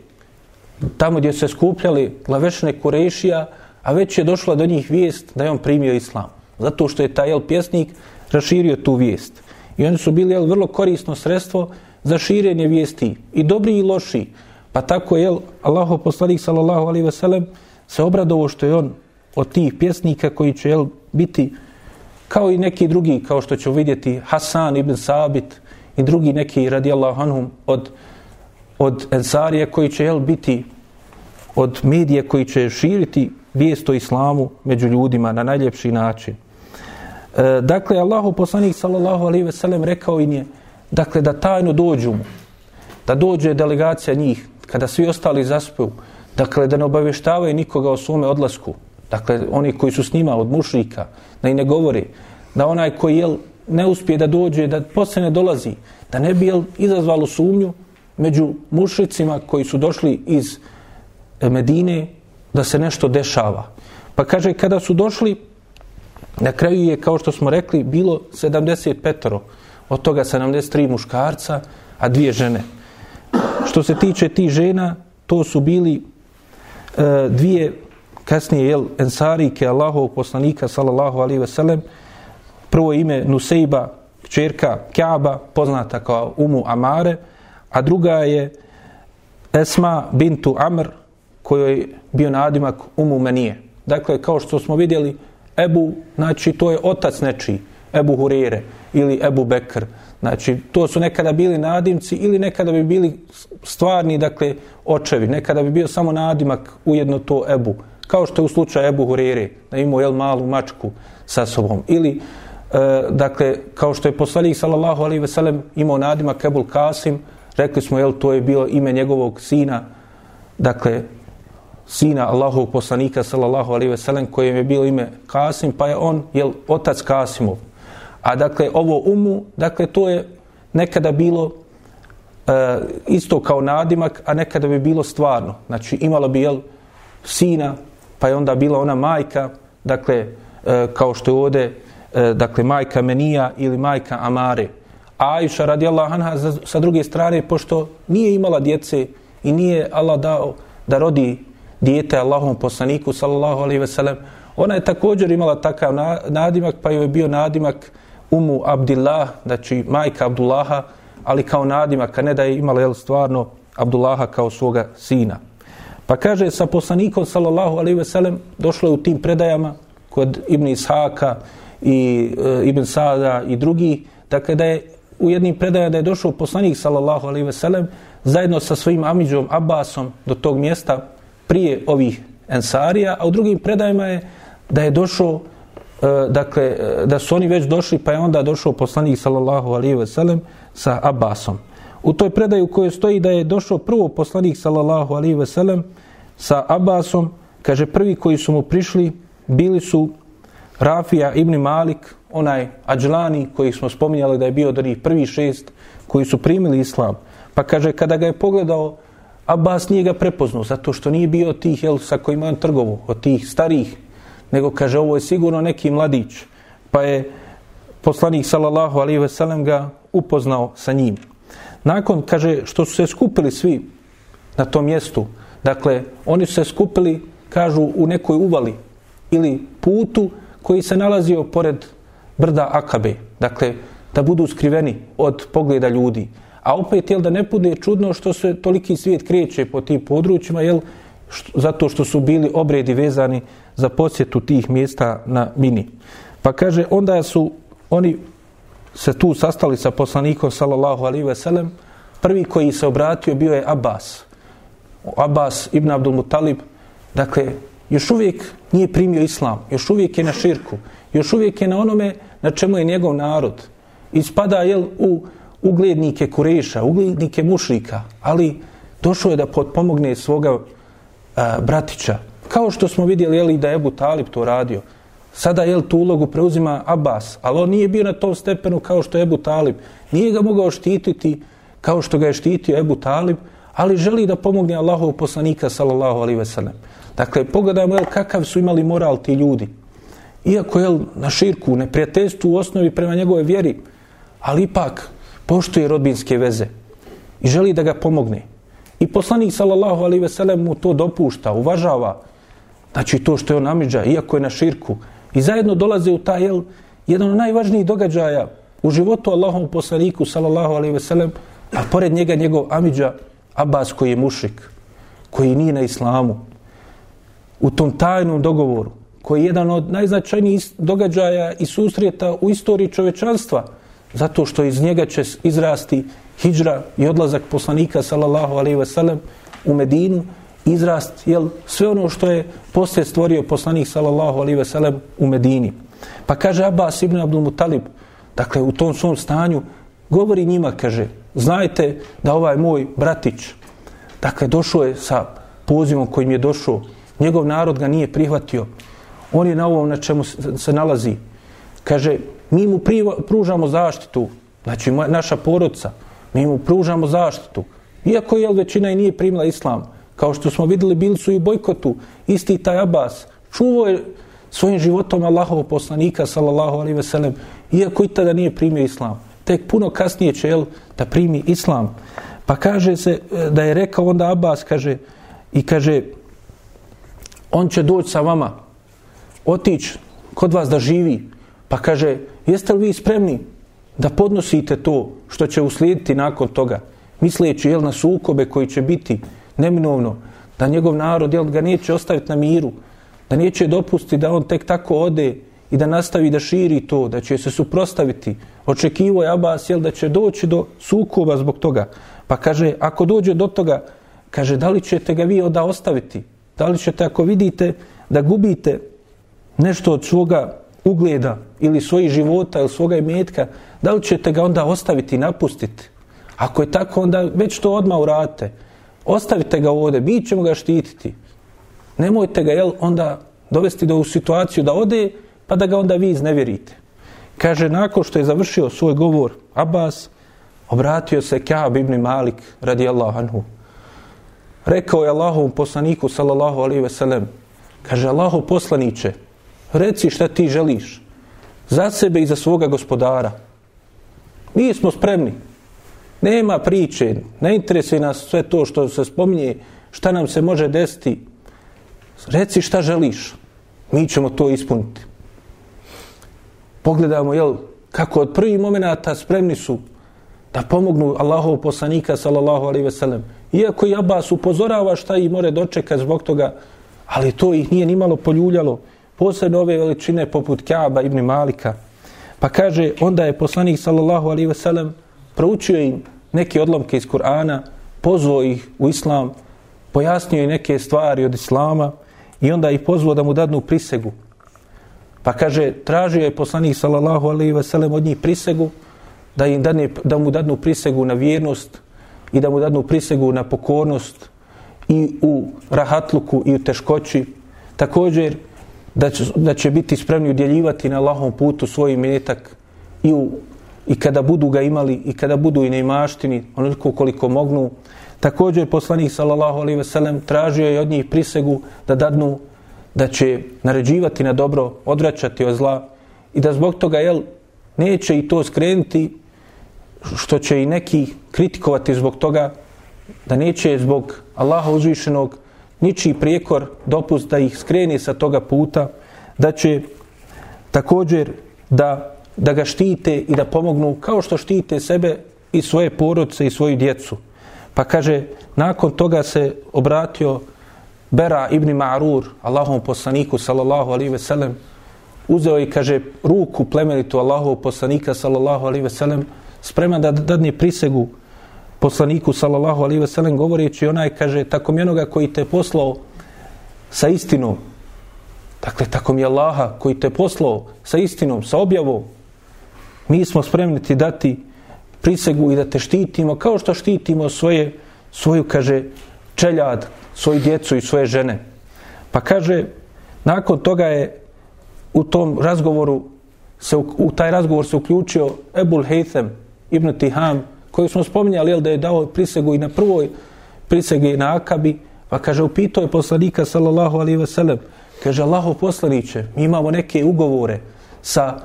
tamo gdje se skupljali glavešne Kurešija, a već je došla do njih vijest da je on primio islam. Zato što je taj jel, pjesnik raširio tu vijest. I oni su bili jel, vrlo korisno sredstvo za širenje vijesti. I dobri i loši. Pa tako je Allaho poslanik sallallahu alaihi ve sellem se obradovo što je on od tih pjesnika koji će jel, biti kao i neki drugi, kao što ću vidjeti Hasan ibn Sabit i drugi neki radijallahu anhum od, od Ensarije koji će jel, biti od medije koji će širiti vijest o islamu među ljudima na najljepši način. E, dakle, Allahu poslanik sallallahu alaihi ve sellem rekao im je dakle, da tajno dođu mu, da dođe delegacija njih, kada svi ostali zaspu, dakle, da ne obavještavaju nikoga o svome odlasku, dakle, oni koji su s njima od mušrika, da i ne govori, da onaj koji jel, ne uspije da dođe, da posle ne dolazi, da ne bi jel, izazvalo sumnju među mušicima koji su došli iz eh, Medine, da se nešto dešava. Pa kaže, kada su došli, na kraju je, kao što smo rekli, bilo 75 od toga 73 muškarca, a dvije žene. Što se tiče ti žena, to su bili e, dvije kasnije jel, ensarike Allahov poslanika sallallahu alaihi ve sellem prvo ime Nusejba čerka Kaaba poznata kao Umu Amare a druga je Esma bintu Amr kojoj je bio nadimak Umu Menije dakle kao što smo vidjeli Ebu, znači to je otac nečiji Ebu Hurire ili Ebu Bekr Znači, to su nekada bili nadimci ili nekada bi bili stvarni, dakle, očevi. Nekada bi bio samo nadimak ujedno to Ebu. Kao što je u slučaju Ebu Hurere, da imao jel, malu mačku sa sobom. Ili, e, dakle, kao što je poslanik, sallallahu alaihi veselem, imao nadimak Ebul Kasim, rekli smo, jel, to je bilo ime njegovog sina, dakle, sina Allahovog poslanika, sallallahu alaihi veselem, kojem je bilo ime Kasim, pa je on, jel, otac Kasimov. A dakle, ovo umu, dakle, to je nekada bilo e, isto kao nadimak, a nekada bi bilo stvarno. Znači, imala bi, jel, sina, pa je onda bila ona majka, dakle, e, kao što je ovde, e, dakle, majka Menija ili majka Amare. Ajša Aisha radijallahu anha sa druge strane, pošto nije imala djece i nije Allah dao da rodi dijete Allahom poslaniku, sallallahu alaihi ve sellem, ona je također imala takav nadimak, pa joj je bio nadimak Umu Abdillah, znači majka Abdullaha, ali kao nadimak, a ne da je imala jel, stvarno Abdullaha kao svoga sina. Pa kaže, sa poslanikom, sallallahu alaihi ve sellem, došlo je u tim predajama kod Ibn Ishaka i e, Ibn Sada i drugi, dakle da je u jednim predajama da je došao poslanik, sallallahu alaihi ve sellem, zajedno sa svojim amiđom Abbasom do tog mjesta prije ovih ensarija, a u drugim predajama je da je došao E, dakle, e, da su oni već došli, pa je onda došao poslanik sallallahu alaihi ve sellem sa Abbasom. U toj predaju kojoj stoji da je došao prvo poslanik sallallahu alaihi ve sellem sa Abbasom, kaže prvi koji su mu prišli bili su Rafija ibn Malik, onaj Ađlani koji smo spominjali da je bio od onih prvi šest koji su primili islam. Pa kaže, kada ga je pogledao, Abbas nije ga prepoznao, zato što nije bio od tih jel, sa kojima on trgovo, od tih starih nego kaže ovo je sigurno neki mladić. Pa je poslanik sallallahu alaihi ve sellem ga upoznao sa njim. Nakon, kaže, što su se skupili svi na tom mjestu, dakle, oni su se skupili, kažu, u nekoj uvali ili putu koji se nalazio pored brda Akabe. Dakle, da budu skriveni od pogleda ljudi. A opet, jel, da ne bude čudno što se toliki svijet kreće po tim područjima, jel, što, zato što su bili obredi vezani za posjetu tih mjesta na mini. Pa kaže, onda su oni se tu sastali sa poslanikom sallallahu alaihi ve sellem, prvi koji se obratio bio je Abbas. Abbas ibn Abdul Mutalib, dakle, još uvijek nije primio islam, još uvijek je na širku, još uvijek je na onome na čemu je njegov narod. I spada jel, u uglednike Kureša, uglednike mušrika, ali došao je da potpomogne svoga a, bratića. Kao što smo vidjeli jeli, da je Ebu Talib to radio. Sada jel tu ulogu preuzima Abbas, ali on nije bio na tom stepenu kao što je Ebu Talib. Nije ga mogao štititi kao što ga je štitio Ebu Talib, ali želi da pomogne Allahov poslanika sallallahu alaihi ve sellem. Dakle, pogledajmo jel, kakav su imali moral ti ljudi. Iako je na širku, neprijateljstvu u osnovi prema njegove vjeri, ali ipak poštuje rodbinske veze i želi da ga pomogne. I poslanik sallallahu alejhi ve sellem mu to dopušta, uvažava, znači to što je on amidža, iako je na širku, i zajedno dolaze u taj jel, jedan od najvažnijih događaja u životu Allahovom poslaniku sallallahu alejhi ve sellem, a pored njega njegov amidža Abbas koji je mušik, koji nije na islamu, u tom tajnom dogovoru, koji je jedan od najznačajnijih događaja i susreta u istoriji čovečanstva, zato što iz njega će izrasti hijđra i odlazak poslanika sallallahu alaihi ve sellem u Medinu, izrast jel, sve ono što je poslije stvorio poslanik sallallahu alaihi ve sellem u Medini. Pa kaže Abbas ibn Abdul Mutalib, dakle u tom svom stanju, govori njima, kaže, znajte da ovaj moj bratić, dakle došao je sa pozivom kojim je došao, njegov narod ga nije prihvatio, on je na ovom na čemu se nalazi. Kaže, mi mu pružamo zaštitu, znači naša porodca, mi mu pružamo zaštitu. Iako je većina i nije primila islam, kao što smo videli, bili su i bojkotu, isti taj Abbas, Čuvao je svojim životom Allahov poslanika, sallallahu alaihi ve sellem, iako i tada nije primio islam. Tek puno kasnije će, jel, da primi islam. Pa kaže se, e, da je rekao onda Abbas, kaže, i kaže, on će doći sa vama, otići kod vas da živi, pa kaže, jeste li vi spremni da podnosite to što će uslijediti nakon toga, misleći jel, na sukobe koji će biti neminovno, da njegov narod jel, ga neće ostaviti na miru, da neće dopustiti da on tek tako ode i da nastavi da širi to, da će se suprostaviti. Očekivo je Abbas jel, da će doći do sukoba zbog toga. Pa kaže, ako dođe do toga, kaže, da li ćete ga vi onda ostaviti? Da li ćete, ako vidite da gubite nešto od svoga ugleda ili svojih života ili svoga imetka, da li ćete ga onda ostaviti i napustiti? Ako je tako, onda već to odmah urate. Ostavite ga ovdje, mi ćemo ga štititi. Nemojte ga jel, onda dovesti do u situaciju da ode, pa da ga onda vi iznevjerite. Kaže, nakon što je završio svoj govor, Abbas obratio se Kaab ibn Malik, radi anhu. Rekao je Allahovom poslaniku, sallallahu alaihi ve sellem, kaže, Allahov poslaniće, reci šta ti želiš za sebe i za svoga gospodara. Mi smo spremni. Nema priče, ne interesuje nas sve to što se spominje, šta nam se može desiti. Reci šta želiš, mi ćemo to ispuniti. Pogledamo, jel, kako od prvih momenata spremni su da pomognu Allahov poslanika, sallallahu alaihi ve sellem. Iako i Abbas upozorava šta ih more dočekati zbog toga, ali to ih nije nimalo poljuljalo posebno ove veličine poput Kaaba ibn Malika. Pa kaže, onda je poslanik sallallahu alaihi ve sellem proučio im neke odlomke iz Kur'ana, pozvao ih u islam, pojasnio im neke stvari od islama i onda ih pozvao da mu dadnu prisegu. Pa kaže, tražio je poslanik sallallahu alaihi ve sellem od njih prisegu, da, im dadne, da mu dadnu prisegu na vjernost i da mu dadnu prisegu na pokornost i u rahatluku i u teškoći. Također, da će, da će biti spremni udjeljivati na Allahom putu svoj imetak i, u, i kada budu ga imali i kada budu i na imaštini, onoliko koliko mognu. Također poslanik sallallahu alaihi ve sellem tražio je od njih prisegu da dadnu da će naređivati na dobro, odvraćati od zla i da zbog toga jel, neće i to skrenuti što će i neki kritikovati zbog toga da neće zbog Allaha uzvišenog ničiji prijekor dopust da ih skreni sa toga puta, da će također da, da ga štite i da pomognu kao što štite sebe i svoje porodce i svoju djecu. Pa kaže, nakon toga se obratio Bera ibn Ma'rur, Allahom poslaniku, sallallahu alaihi ve sellem, uzeo i kaže ruku plemenitu Allahov poslanika, sallallahu alaihi ve sellem, spreman da dadne prisegu poslaniku sallallahu alejhi ve sellem govoreći onaj kaže tako mi onoga koji te poslao sa istinom dakle tako mi Allaha koji te poslao sa istinom sa objavom mi smo spremni ti dati prisegu i da te štitimo kao što štitimo svoje svoju, kaže, čeljad, svoju djecu i svoje žene. Pa kaže, nakon toga je u tom razgovoru se u, u taj razgovor se uključio Ebul Haytham ibn Tiham, koji smo spominjali, jel, da je dao prisegu i na prvoj prisegi na Akabi, pa kaže, upitao je poslanika, sallallahu alaihi ve sellem, kaže, Allaho poslaniće, mi imamo neke ugovore sa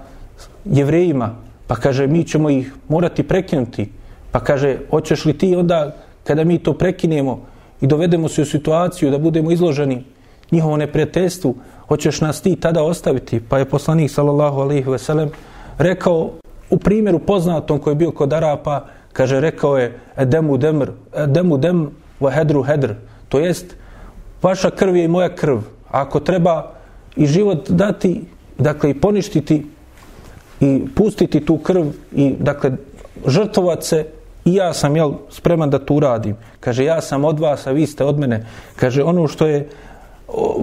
jevrejima, pa kaže, mi ćemo ih morati prekinuti, pa kaže, hoćeš li ti onda, kada mi to prekinemo i dovedemo se u situaciju da budemo izloženi njihovo neprijateljstvu, hoćeš nas ti tada ostaviti? Pa je poslanik, sallallahu alaihi ve sellem, rekao, u primjeru poznatom koji je bio kod Arapa, kaže, rekao je, edemu demr, edemu dem, wa hedru hedr, to jest, vaša krv je i moja krv, ako treba i život dati, dakle, i poništiti i pustiti tu krv i, dakle, žrtovat se i ja sam, jel, spreman da to uradim. Kaže, ja sam od vas, a vi ste od mene. Kaže, ono što je,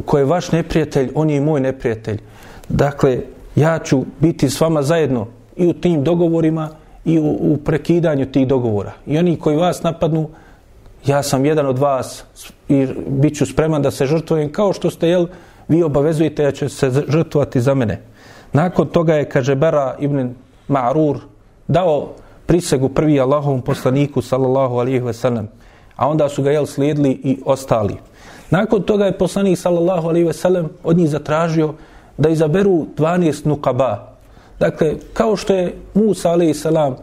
ko je vaš neprijatelj, on je i moj neprijatelj. Dakle, ja ću biti s vama zajedno i u tim dogovorima i u, u prekidanju tih dogovora. I oni koji vas napadnu, ja sam jedan od vas i bit ću spreman da se žrtvujem kao što ste, jel, vi obavezujete da će se žrtvovati za mene. Nakon toga je, kaže Bera ibn Ma'rur, dao prisegu prvi Allahovom poslaniku, sallallahu alihi wasallam, a onda su ga, jel, slijedili i ostali. Nakon toga je poslanik, sallallahu alihi wasallam, od njih zatražio da izaberu 12 nukaba. Dakle, kao što je Musa, alihi salam,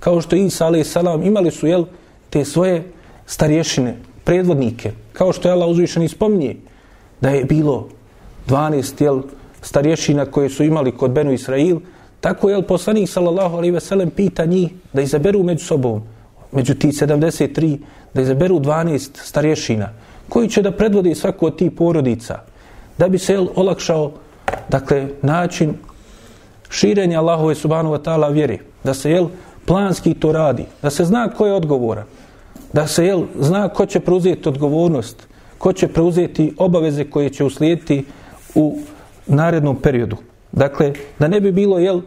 kao što je Isa, alihi salam, imali su, jel, te svoje starješine, predvodnike, kao što je Allah uzvišen i spominje, da je bilo 12 jel, starješina koje su imali kod Benu Israil, tako jel poslanik sallallahu alejhi ve sellem pita njih da izaberu među sobom, među ti 73, da izaberu 12 starješina, koji će da predvode svaku od tih porodica, da bi se jel, olakšao dakle, način širenje Allahove subhanahu wa ta'ala vjeri, da se jel, planski to radi, da se zna ko je odgovoran, da se jel, zna ko će preuzeti odgovornost, ko će preuzeti obaveze koje će uslijediti u narednom periodu. Dakle, da ne bi bilo jel,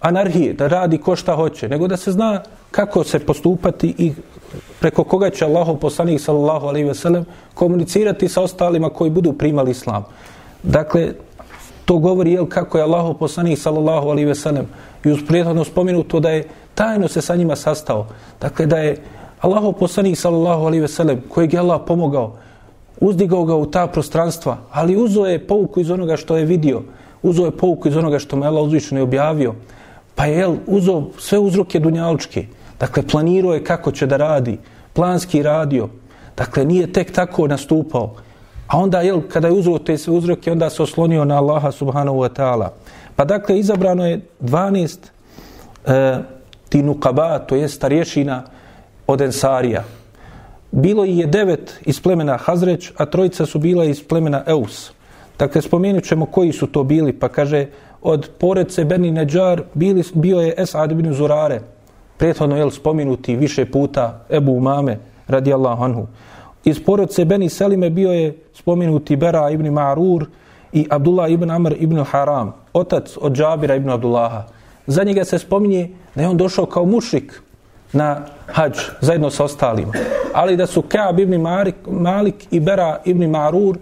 anarhije, da radi ko šta hoće, nego da se zna kako se postupati i preko koga će Allahov poslanik sallallahu alejhi ve sellem komunicirati sa ostalima koji budu primali islam. Dakle, to govori jel, kako je Allahov poslanik sallallahu alaihi ve sellem i uz prijetno spomenuto da je tajno se sa njima sastao. Dakle, da je Allahov poslanik sallallahu alaihi ve sellem kojeg je Allah pomogao uzdigao ga u ta prostranstva, ali uzo je pouku iz onoga što je vidio, uzo je pouku iz onoga što mu je Allah uzvišeno je objavio, pa je jel, uzo sve uzroke dunjalučke. dakle planirao je kako će da radi, planski radio, dakle nije tek tako nastupao, a onda jel, kada je uzro te sve uzroke, onda se oslonio na Allaha subhanahu wa ta'ala. Pa dakle, izabrano je 12 e, tinukaba, to je starješina od Ensarija, bilo je devet iz plemena Hazreć, a trojica su bila iz plemena Eus. Dakle, spomenut ćemo koji su to bili, pa kaže, od porece Beni Neđar bili, bio je Esad ibn Zurare, prethodno je spomenuti više puta Ebu Umame, radijallahu anhu. Iz porodce Beni Selime bio je spomenuti Bera ibn Ma'rur i Abdullah ibn Amr ibn Haram, otac od Džabira ibn Abdullaha. Za njega se spominje da je on došao kao mušrik, na hađ zajedno sa ostalima. Ali da su Kaab ibn Malik, Malik i Bera ibn Marur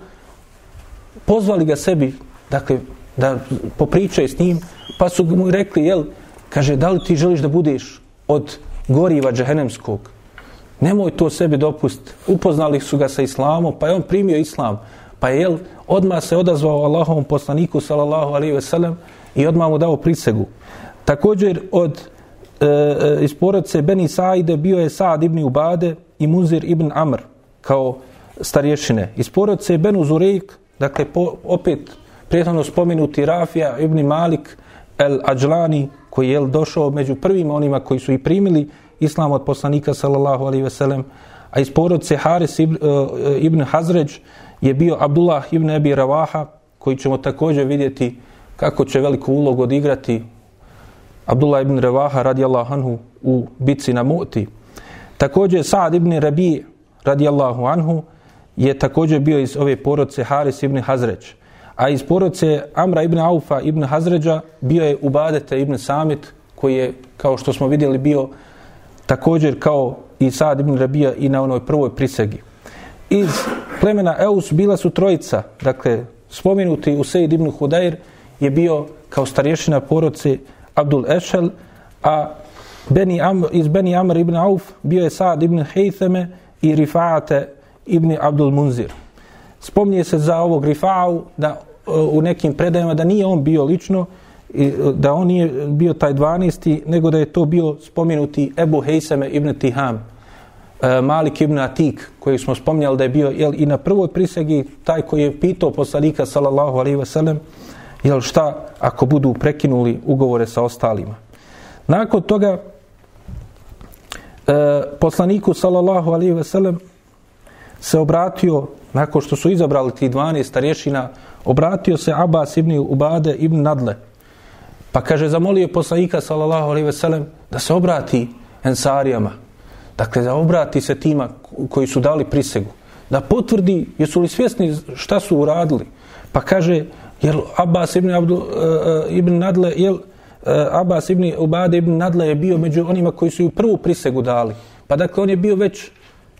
pozvali ga sebi, dakle, da popričaju s njim, pa su mu rekli, jel, kaže, da li ti želiš da budeš od goriva džehenemskog? Nemoj to sebi dopust. Upoznali su ga sa islamom, pa je on primio islam. Pa je, jel, odmah se odazvao Allahovom poslaniku, sallallahu alaihi ve sellem, i odmah mu dao prisegu. Također, od e, e iz porodice Beni Saide bio je Saad ibn Ubade i Muzir ibn Amr kao starješine. Iz porodice Benu Zurejk, dakle po, opet prijetno spomenuti Rafija ibn Malik el Ađlani koji je došao među prvim onima koji su i primili islam od poslanika sallallahu alaihi ve sellem a iz porodice Haris ibn, uh, ibn Hazređ je bio Abdullah ibn Ebi Ravaha koji ćemo također vidjeti kako će veliku ulogu odigrati Abdullah ibn Ravaha radijallahu anhu u bitci na Mu'ti. Također Sa'ad ibn Rabi radijallahu anhu je također bio iz ove porodce Haris ibn Hazreć. A iz porodce Amra ibn Aufa ibn Hazređa bio je Ubadete ibn Samit koji je, kao što smo vidjeli, bio također kao i Sad ibn Rabija i na onoj prvoj prisegi. Iz plemena Eus bila su trojica, dakle, spomenuti Useid ibn Hudair je bio kao starješina poroci Abdul Ešel, a Beni Amr, iz Beni Amr ibn Auf bio je Sad ibn Hejtheme i Rifaate ibn Abdul Munzir. Spominje se za ovog Rifa'u da e, u nekim predajama da nije on bio lično, da on nije bio taj 12. nego da je to bio spomenuti Ebu Hejseme ibn Tiham, e, Malik ibn Atik, koji smo spominjali da je bio jel, i na prvoj prisegi taj koji je pitao poslanika sallallahu alaihi ve sellem jel šta ako budu prekinuli ugovore sa ostalima. Nakon toga e, poslaniku sallallahu alaihi ve sellem se obratio nakon što su izabrali ti 12 starješina obratio se Abbas ibn Ubade ibn Nadle pa kaže zamolio poslanika sallallahu alaihi ve sellem da se obrati ensarijama. Dakle da obrati se tima koji su dali prisegu. Da potvrdi jesu li svjesni šta su uradili. Pa kaže jel Abbas ibn, Abdu, uh, ibn Nadle jel uh, Abbas ibn Ubade ibn Nadle je bio među onima koji su ju prvu prisegu dali. Pa dakle on je bio već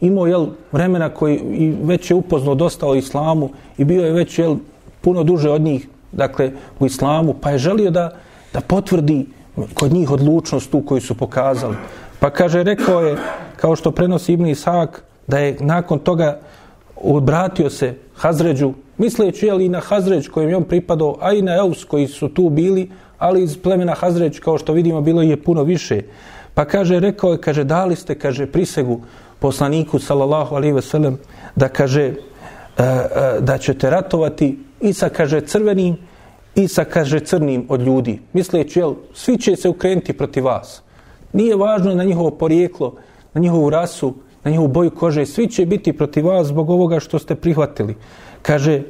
imao jel, vremena koji i već je upoznao dosta o islamu i bio je već jel, puno duže od njih dakle, u islamu, pa je želio da, da potvrdi kod njih odlučnost tu koju su pokazali. Pa kaže, rekao je, kao što prenosi Ibn Isak, da je nakon toga obratio se Hazređu, misleći je li na Hazređ kojem je on pripadao, a i na Eus koji su tu bili, ali iz plemena Hazređ, kao što vidimo, bilo je puno više. Pa kaže, rekao je, kaže, dali ste, kaže, prisegu poslaniku sallallahu alaihi ve sellem da kaže e, e, da ćete ratovati i sa kaže crvenim i sa kaže crnim od ljudi misleći jel svi će se ukrenuti protiv vas. Nije važno na njihovo porijeklo na njihovu rasu na njihovu boju kože svi će biti protiv vas zbog ovoga što ste prihvatili. Kaže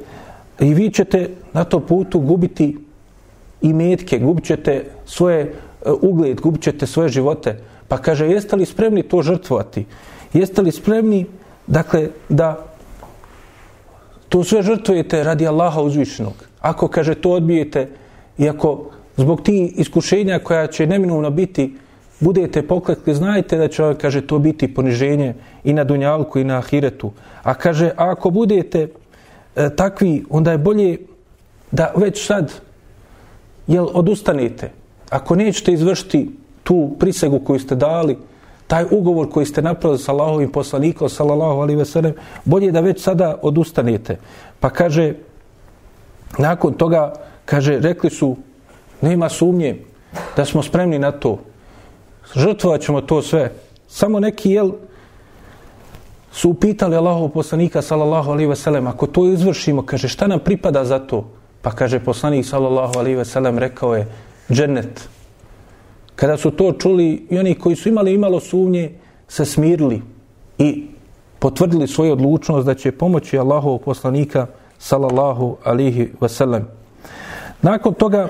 i vi ćete na to putu gubiti i metke gubit ćete svoje e, ugled gubit ćete svoje živote. Pa kaže jeste li spremni to žrtvovati? Jeste li spremni dakle da to sve žrtvujete radi Allaha uzvišenog? Ako kaže to odbijete i ako zbog ti iskušenja koja će neminovno biti budete poklekli, znajte da će kaže to biti poniženje i na dunjalku i na ahiretu. A kaže, a ako budete e, takvi, onda je bolje da već sad jel, odustanete. Ako nećete izvršiti tu prisegu koju ste dali, taj ugovor koji ste napravili sa Allahovim poslanikom, sallallahu alaihi ve sellem, bolje da već sada odustanete. Pa kaže, nakon toga, kaže, rekli su, nema sumnje da smo spremni na to. Žrtvovat ćemo to sve. Samo neki, jel, su upitali Allahov poslanika, sallallahu alaihi ve sellem, ako to izvršimo, kaže, šta nam pripada za to? Pa kaže, poslanik, sallallahu alaihi ve sellem, rekao je, džennet, Kada su to čuli i oni koji su imali imalo sumnje, se smirili i potvrdili svoju odlučnost da će pomoći Allahov poslanika sallallahu sallallahu alihi wasallam. Nakon toga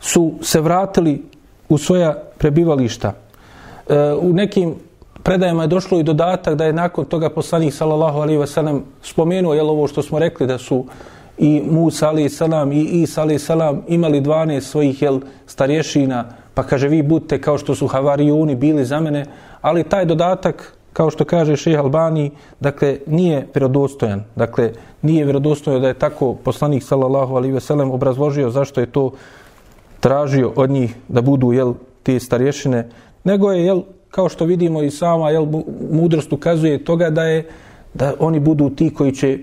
su se vratili u svoja prebivališta. E, u nekim predajama je došlo i dodatak da je nakon toga poslanik sallallahu alihi wasallam spomenuo jel ovo što smo rekli da su i Musa alaih salam i Isa alaih salam imali 12 svojih jel, starješina, pa kaže vi budite kao što su havarijuni bili za mene, ali taj dodatak, kao što kaže šeha Albani, dakle, nije vjerodostojan. Dakle, nije vjerodostojan da je tako poslanik sallallahu alaihi veselem obrazložio zašto je to tražio od njih da budu jel, te starješine, nego je, jel, kao što vidimo i sama jel, mudrost ukazuje toga da je da oni budu ti koji će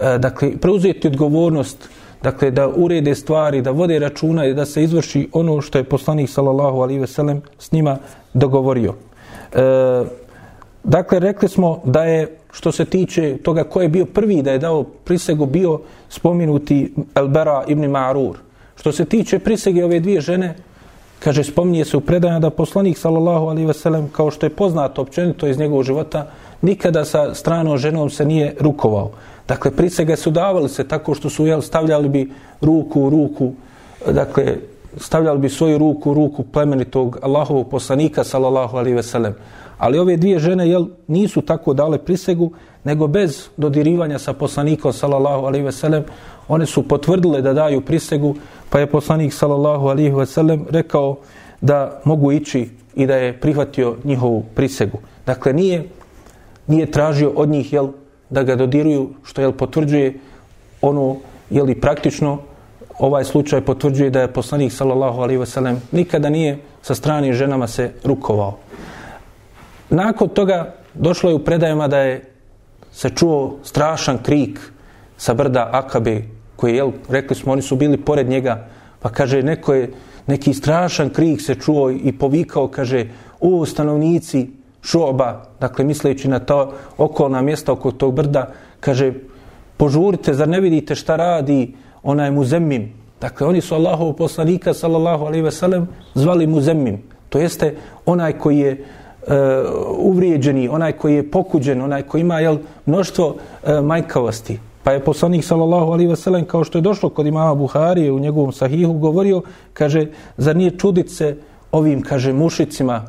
E, dakle, preuzeti odgovornost, dakle, da urede stvari, da vode računa i da se izvrši ono što je poslanik, sallallahu alaihi ve sellem, s njima dogovorio. E, dakle, rekli smo da je, što se tiče toga ko je bio prvi da je dao prisegu, bio spominuti Elbera ibn Ma'rur. Što se tiče prisege ove dvije žene, kaže, spominje se u predanju da poslanik, sallallahu alaihi ve sellem, kao što je poznato općenito iz njegovog života, nikada sa stranom ženom se nije rukovao. Dakle, prisege su davali se tako što su jel, stavljali bi ruku u ruku, dakle, stavljali bi svoju ruku u ruku plemenitog Allahovog poslanika, sallallahu alaihi veselem. Ali ove dvije žene jel, nisu tako dale prisegu, nego bez dodirivanja sa poslanikom, sallallahu alaihi veselem, one su potvrdile da daju prisegu, pa je poslanik, sallallahu alaihi veselem, rekao da mogu ići i da je prihvatio njihovu prisegu. Dakle, nije, nije tražio od njih jel, da ga dodiruju, što jel, potvrđuje ono, jeli praktično ovaj slučaj potvrđuje da je poslanik sallallahu alaihi wasallam nikada nije sa stranim ženama se rukovao. Nakon toga došlo je u predajama da je se čuo strašan krik sa brda Akabe, koji, je, rekli smo, oni su bili pored njega, pa kaže, neko je, neki strašan krik se čuo i povikao, kaže, u stanovnici šoba, dakle, misleći na to okolna mjesta oko tog brda, kaže, požurite, zar ne vidite šta radi onaj muzemmim? Dakle, oni su Allahov poslanika, sallallahu alaihi ve sellem, zvali muzemmim. To jeste onaj koji je uh, uvrijeđeni, onaj koji je pokuđen, onaj koji ima jel, mnoštvo eh, uh, majkavosti. Pa je poslanik sallallahu alaihi ve sellem kao što je došlo kod imama Buhari u njegovom sahihu govorio, kaže, zar nije čudit se ovim, kaže, mušicima,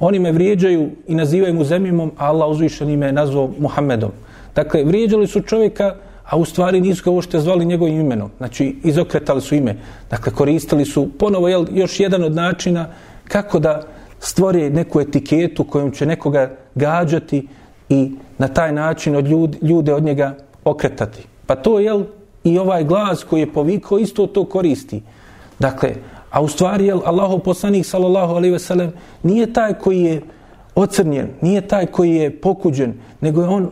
oni me vrijeđaju i nazivaju mu zemimom, a Allah uzvišen ime je nazvao Muhammedom. Dakle, vrijeđali su čovjeka, a u stvari nisu ga uopšte zvali njegovim imenom. Znači, izokretali su ime. Dakle, koristili su ponovo jel, još jedan od načina kako da stvore neku etiketu kojom će nekoga gađati i na taj način od ljudi, ljude od njega okretati. Pa to je i ovaj glas koji je povikao isto to koristi. Dakle, a u stvari je Allahov poslanik sallallahu alejhi ve sellem nije taj koji je ocrnjen, nije taj koji je pokuđen, nego je on,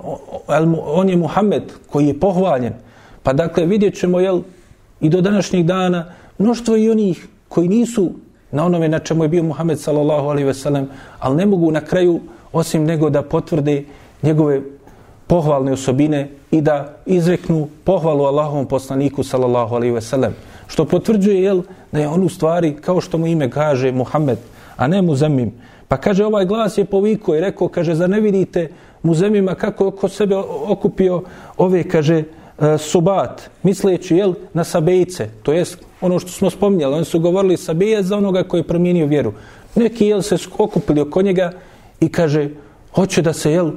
on je Muhammed koji je pohvaljen. Pa dakle, vidjet ćemo, jel, i do današnjeg dana, mnoštvo i onih koji nisu na onome na čemu je bio Muhammed sallallahu alaihi ve sellem, ali ne mogu na kraju, osim nego da potvrde njegove pohvalne osobine i da izreknu pohvalu Allahovom poslaniku sallallahu alaihi ve sellem. Što potvrđuje, jel, da je on u stvari, kao što mu ime kaže, Muhammed, a ne mu zemim. Pa kaže, ovaj glas je povikao i rekao, kaže, za ne vidite mu zemima kako oko sebe okupio ove, kaže, e, subat, misleći, jel, na sabejce, to jest ono što smo spominjali, oni su govorili sabejac za onoga koji je promijenio vjeru. Neki, jel, se okupili oko njega i kaže, hoće da se, jel,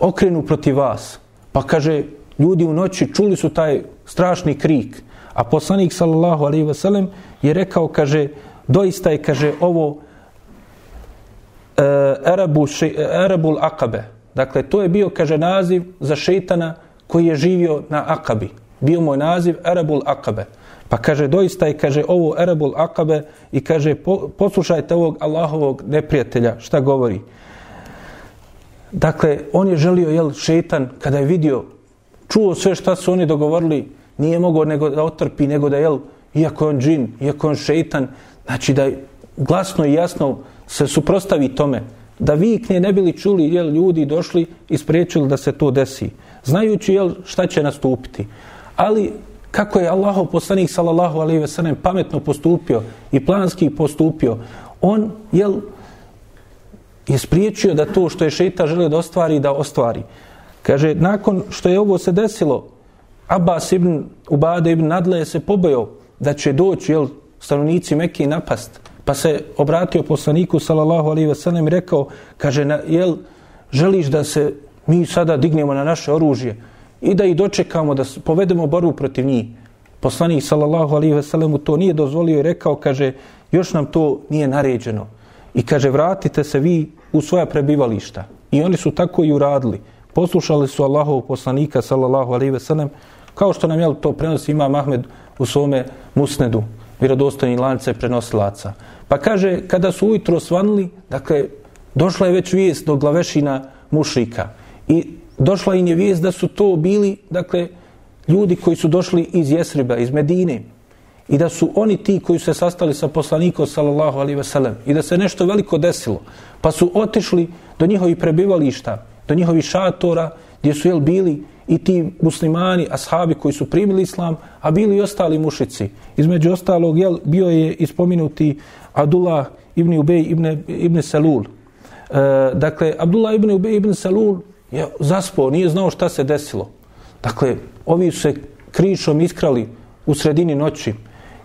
okrenu protiv vas. Pa kaže, ljudi u noći čuli su taj strašni krik. A poslanik, sallallahu alaihi ve sellem, je rekao, kaže, doista je, kaže, ovo Erebul Arabu, Akabe. Dakle, to je bio, kaže, naziv za šeitana koji je živio na Akabi. Bio mu je naziv Erebul Akabe. Pa kaže, doista je, kaže, ovo Erebul Akabe i kaže, po, poslušajte ovog Allahovog neprijatelja, šta govori. Dakle, on je želio, jel, šeitan, kada je vidio, čuo sve šta su oni dogovorili, nije mogao nego da otrpi, nego da, jel, iako on džin, iako on šeitan, znači da glasno i jasno se suprostavi tome, da vikne ne bili čuli, jel, ljudi došli i spriječili da se to desi, znajući, jel, šta će nastupiti. Ali, kako je Allahov poslanik, sallallahu alejhi ve sellem, pametno postupio i planski postupio, on, jel, je spriječio da to što je šeita želio da ostvari, da ostvari. Kaže, nakon što je ovo se desilo, Abbas ibn Ubade ibn Nadle je se pobojao da će doći jel, stanovnici Mekke napast. Pa se obratio poslaniku sallallahu alaihi ve sellem i rekao, kaže, na, jel, želiš da se mi sada dignemo na naše oružje i da ih dočekamo, da povedemo borbu protiv njih. Poslanik sallallahu alaihi ve sellemu to nije dozvolio i rekao, kaže, još nam to nije naređeno. I kaže, vratite se vi u svoja prebivališta. I oni su tako i uradili. Poslušali su Allahov poslanika, sallallahu alaihi ve sellem, kao što nam je to prenosi ima Ahmed u svome musnedu, vjerodostojni lance prenosilaca. Pa kaže, kada su ujutro svanili, dakle, došla je već vijest do glavešina mušika. I došla im je vijest da su to bili, dakle, ljudi koji su došli iz Jesriba, iz Medine. I da su oni ti koji su se sastali sa poslanikom, sallallahu alaihi ve sellem. I da se nešto veliko desilo. Pa su otišli do njihovih prebivališta, do njihovih šatora, gdje su jel bili i ti muslimani, ashabi koji su primili islam, a bili i ostali mušici. Između ostalog, jel, bio je ispominuti Abdullah ibn Ubej ibn, ibn Salul. E, dakle, Abdullah ibn Ubej ibn Salul je zaspao, nije znao šta se desilo. Dakle, ovi su se krišom iskrali u sredini noći.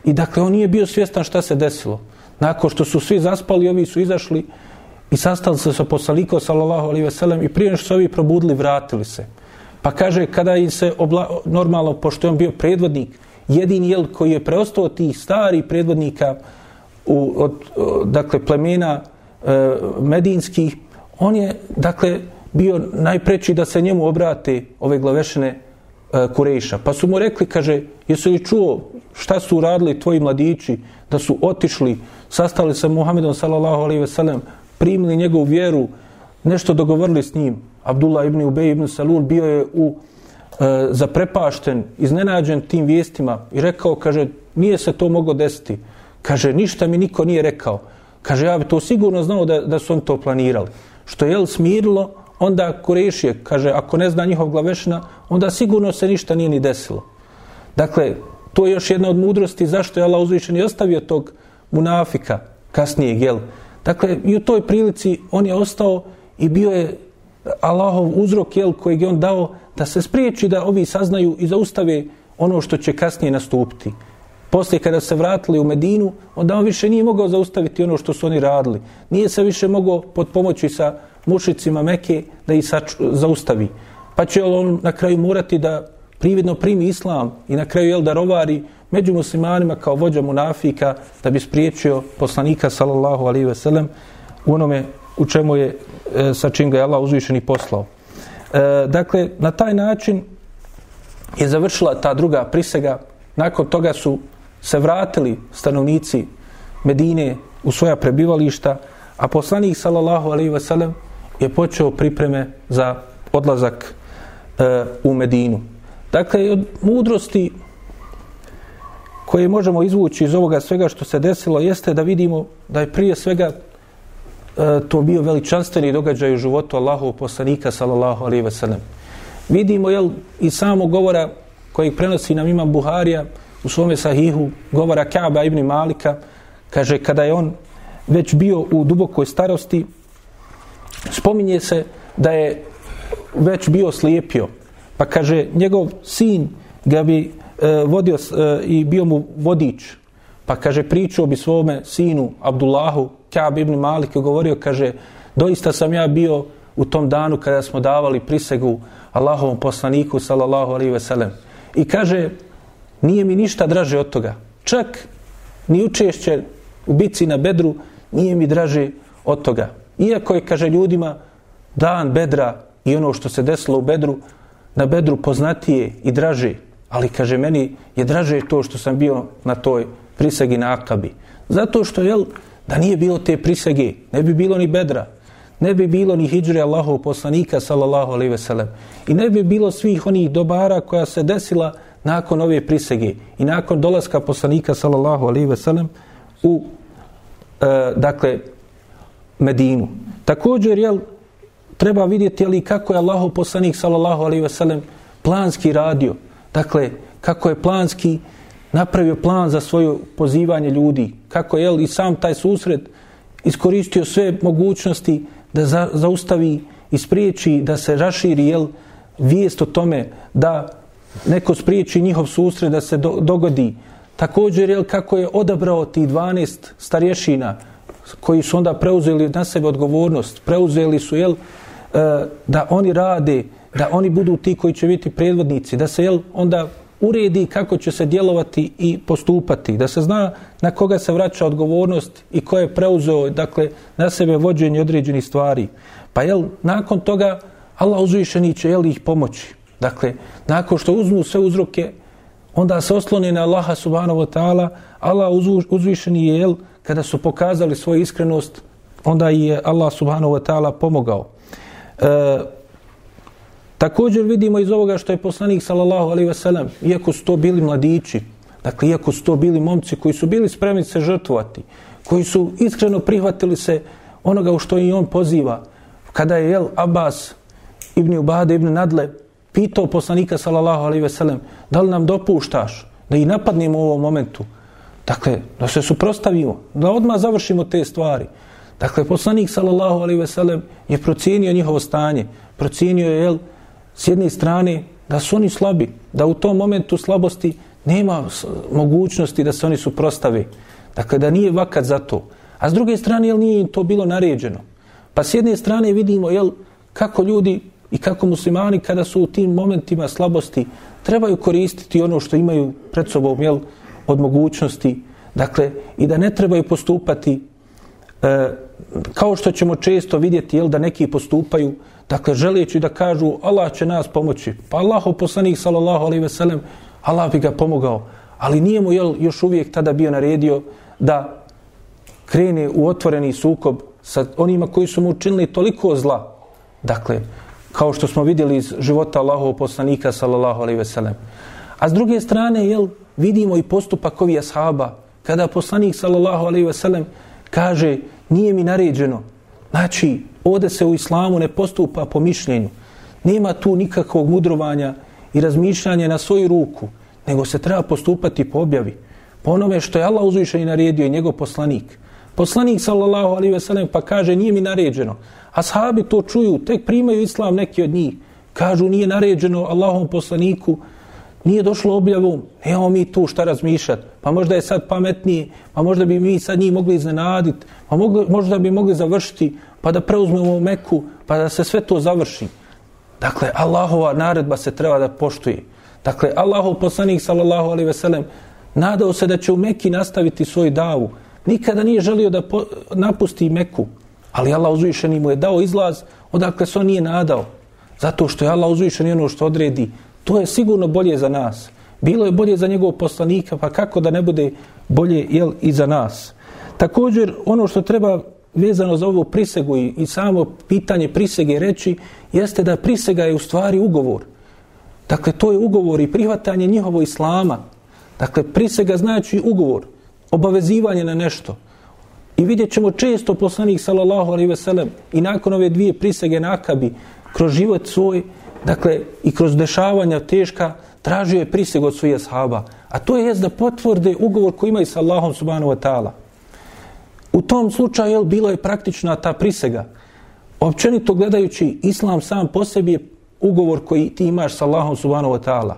I dakle, on nije bio svjestan šta se desilo. Nakon što su svi zaspali, ovi su izašli i sastali se sa poslanikom, sallallahu alaihi ve sellem, i prije što su ovi probudili, vratili se. Pa kaže, kada im se obla, normalno, pošto je on bio predvodnik, jedini jel koji je preostao tih stari predvodnika u, od, dakle, plemena e, medinskih, on je, dakle, bio najpreći da se njemu obrate ove glavešene e, Kurejša. Pa su mu rekli, kaže, jesu li čuo šta su uradili tvoji mladići, da su otišli, sastali se Muhammedom sallallahu alaihi ve sellem, primili njegovu vjeru, nešto dogovorili s njim. Abdullah ibn Ubej ibn Salul bio je u e, zaprepašten, iznenađen tim vijestima i rekao, kaže, nije se to moglo desiti. Kaže, ništa mi niko nije rekao. Kaže, ja bi to sigurno znao da, da su on to planirali. Što je jel smirilo, onda Kurešije, kaže, ako ne zna njihov glavešina, onda sigurno se ništa nije ni desilo. Dakle, to je još jedna od mudrosti zašto je Allah uzvišen i ostavio tog munafika kasnije, jel? Dakle, i u toj prilici on je ostao i bio je Allahov uzrok, jel, kojeg je on dao da se spriječi da ovi saznaju i zaustave ono što će kasnije nastupiti. Poslije kada se vratili u Medinu, onda on više nije mogao zaustaviti ono što su oni radili. Nije se više mogao pod pomoći sa mušicima Meke da ih zaustavi. Pa će on na kraju morati da prividno primi islam i na kraju jel da rovari među muslimanima kao vođa munafika da bi spriječio poslanika sallallahu alaihi ve sellem u onome u čemu je E, sa čim ga je Allah uzvišeni poslao. E, dakle, na taj način je završila ta druga prisega. Nakon toga su se vratili stanovnici Medine u svoja prebivališta, a poslanik sallallahu alaihi ve sellem je počeo pripreme za odlazak e, u Medinu. Dakle, od mudrosti koje možemo izvući iz ovoga svega što se desilo jeste da vidimo da je prije svega E, to bio veličanstveni događaj u životu Allahov poslanika sallallahu alaihi ve sellem. Vidimo jel, i samo govora kojeg prenosi nam imam Buharija u svome sahihu, govora Kaaba ibn Malika, kaže kada je on već bio u dubokoj starosti, spominje se da je već bio slijepio. Pa kaže, njegov sin ga bi e, vodio e, i bio mu vodič. Pa kaže, pričao bi svome sinu Abdullahu, Kaab ibn Malik, je govorio, kaže, doista sam ja bio u tom danu kada smo davali prisegu Allahovom poslaniku, sallallahu alaihi ve sellem. I kaže, nije mi ništa draže od toga. Čak ni učešće u bici na bedru nije mi draže od toga. Iako je, kaže ljudima, dan bedra i ono što se desilo u bedru, na bedru poznatije i draže, ali kaže meni je draže to što sam bio na toj prisegi na Akabi. Zato što, jel, da nije bilo te prisege, ne bi bilo ni bedra, ne bi bilo ni hijđre Allahov poslanika, sallallahu alaihi ve sellem, i ne bi bilo svih onih dobara koja se desila nakon ove prisege i nakon dolaska poslanika, sallallahu alaihi ve sellem, u, e, dakle, Medinu. Također, jel, treba vidjeti ali kako je Allahov poslanik sallallahu alejhi ve sellem planski radio. Dakle, kako je planski napravio plan za svoje pozivanje ljudi. Kako je i sam taj susret iskoristio sve mogućnosti da za, zaustavi i spriječi da se raširi jel, vijest o tome da neko spriječi njihov susret da se do, dogodi. Također, jel, kako je odabrao tih 12 starješina koji su onda preuzeli na sebe odgovornost, preuzeli su, jel, eh, da oni rade, da oni budu ti koji će biti predvodnici, da se jel, onda uredi kako će se djelovati i postupati, da se zna na koga se vraća odgovornost i ko je preuzeo dakle, na sebe vođenje određenih stvari. Pa jel, nakon toga Allah uzvišeni će jel, ih pomoći. Dakle, nakon što uzmu sve uzroke, onda se osloni na Allaha subhanahu wa ta'ala, Allah uzvišeni je, jel, kada su pokazali svoju iskrenost, onda je Allah subhanahu wa ta'ala pomogao. E, također vidimo iz ovoga što je poslanik sallallahu alaihi wasallam, iako su to bili mladići, dakle iako su to bili momci koji su bili spremni se žrtvovati, koji su iskreno prihvatili se onoga u što i on poziva, kada je jel Abbas ibn Ubade ibn Nadle pitao poslanika sallallahu alaihi wasallam, da li nam dopuštaš da i napadnemo u ovom momentu, dakle da se suprostavimo, da odmah završimo te stvari. Dakle, poslanik sallallahu alaihi ve sellem je procijenio njihovo stanje. Procijenio je, jel, s jedne strane, da su oni slabi, da u tom momentu slabosti nema mogućnosti da se oni suprostave, Dakle, da nije vakat za to. A s druge strane, jel, nije to bilo naređeno. Pa s jedne strane vidimo, jel, kako ljudi i kako muslimani kada su u tim momentima slabosti trebaju koristiti ono što imaju pred sobom, jel, od mogućnosti. Dakle, i da ne trebaju postupati e, kao što ćemo često vidjeti, jel, da neki postupaju, dakle, želeći da kažu Allah će nas pomoći. Pa Allaho poslanik, sallallahu alaihi ve sellem, Allah bi ga pomogao. Ali nije mu, jel, još uvijek tada bio naredio da krene u otvoreni sukob sa onima koji su mu učinili toliko zla. Dakle, kao što smo vidjeli iz života Allahov poslanika, sallallahu alaihi ve sellem. A s druge strane, jel, vidimo i postupak ovih ashaba, kada poslanik, sallallahu alaihi ve sellem, kaže, nije mi naređeno. Znači, ovdje se u islamu ne postupa po mišljenju. Nema tu nikakvog mudrovanja i razmišljanja na svoju ruku, nego se treba postupati po objavi. Po onome što je Allah uzvišen i naredio i njegov poslanik. Poslanik, sallallahu alaihi ve sellem, pa kaže, nije mi naređeno. A sahabi to čuju, tek primaju islam neki od njih. Kažu, nije naređeno Allahom poslaniku, nije došlo objavom, nemamo mi tu šta razmišljati. Pa možda je sad pametniji, pa možda bi mi sad njih mogli iznenaditi, pa mogli, možda bi mogli završiti, pa da preuzmemo Meku, pa da se sve to završi. Dakle, Allahova naredba se treba da poštuje. Dakle, Allahov poslanik, sallallahu alaihi veselem, nadao se da će u Meki nastaviti svoj davu. Nikada nije želio da po, napusti Meku. Ali Allah uzvišeni mu je dao izlaz, odakle se on nije nadao. Zato što je Allah uzvišeni ono što odredi, to je sigurno bolje za nas. Bilo je bolje za njegov poslanika, pa kako da ne bude bolje jel, i za nas. Također, ono što treba vezano za ovu prisegu i, i samo pitanje prisege reći, jeste da prisega je u stvari ugovor. Dakle, to je ugovor i prihvatanje njihovo islama. Dakle, prisega znači ugovor, obavezivanje na nešto. I vidjet ćemo često poslanik sallallahu alaihi veselem i nakon ove dvije prisege nakabi kroz život svoj, dakle i kroz dešavanja teška, tražio je priseg od svojih ashaba. A to je jest da potvrde ugovor koji imaju sa Allahom subhanahu wa ta'ala. U tom slučaju jel, bilo je praktična ta prisega. Općenito gledajući, islam sam po sebi je ugovor koji ti imaš sa Allahom subhanahu wa ta'ala.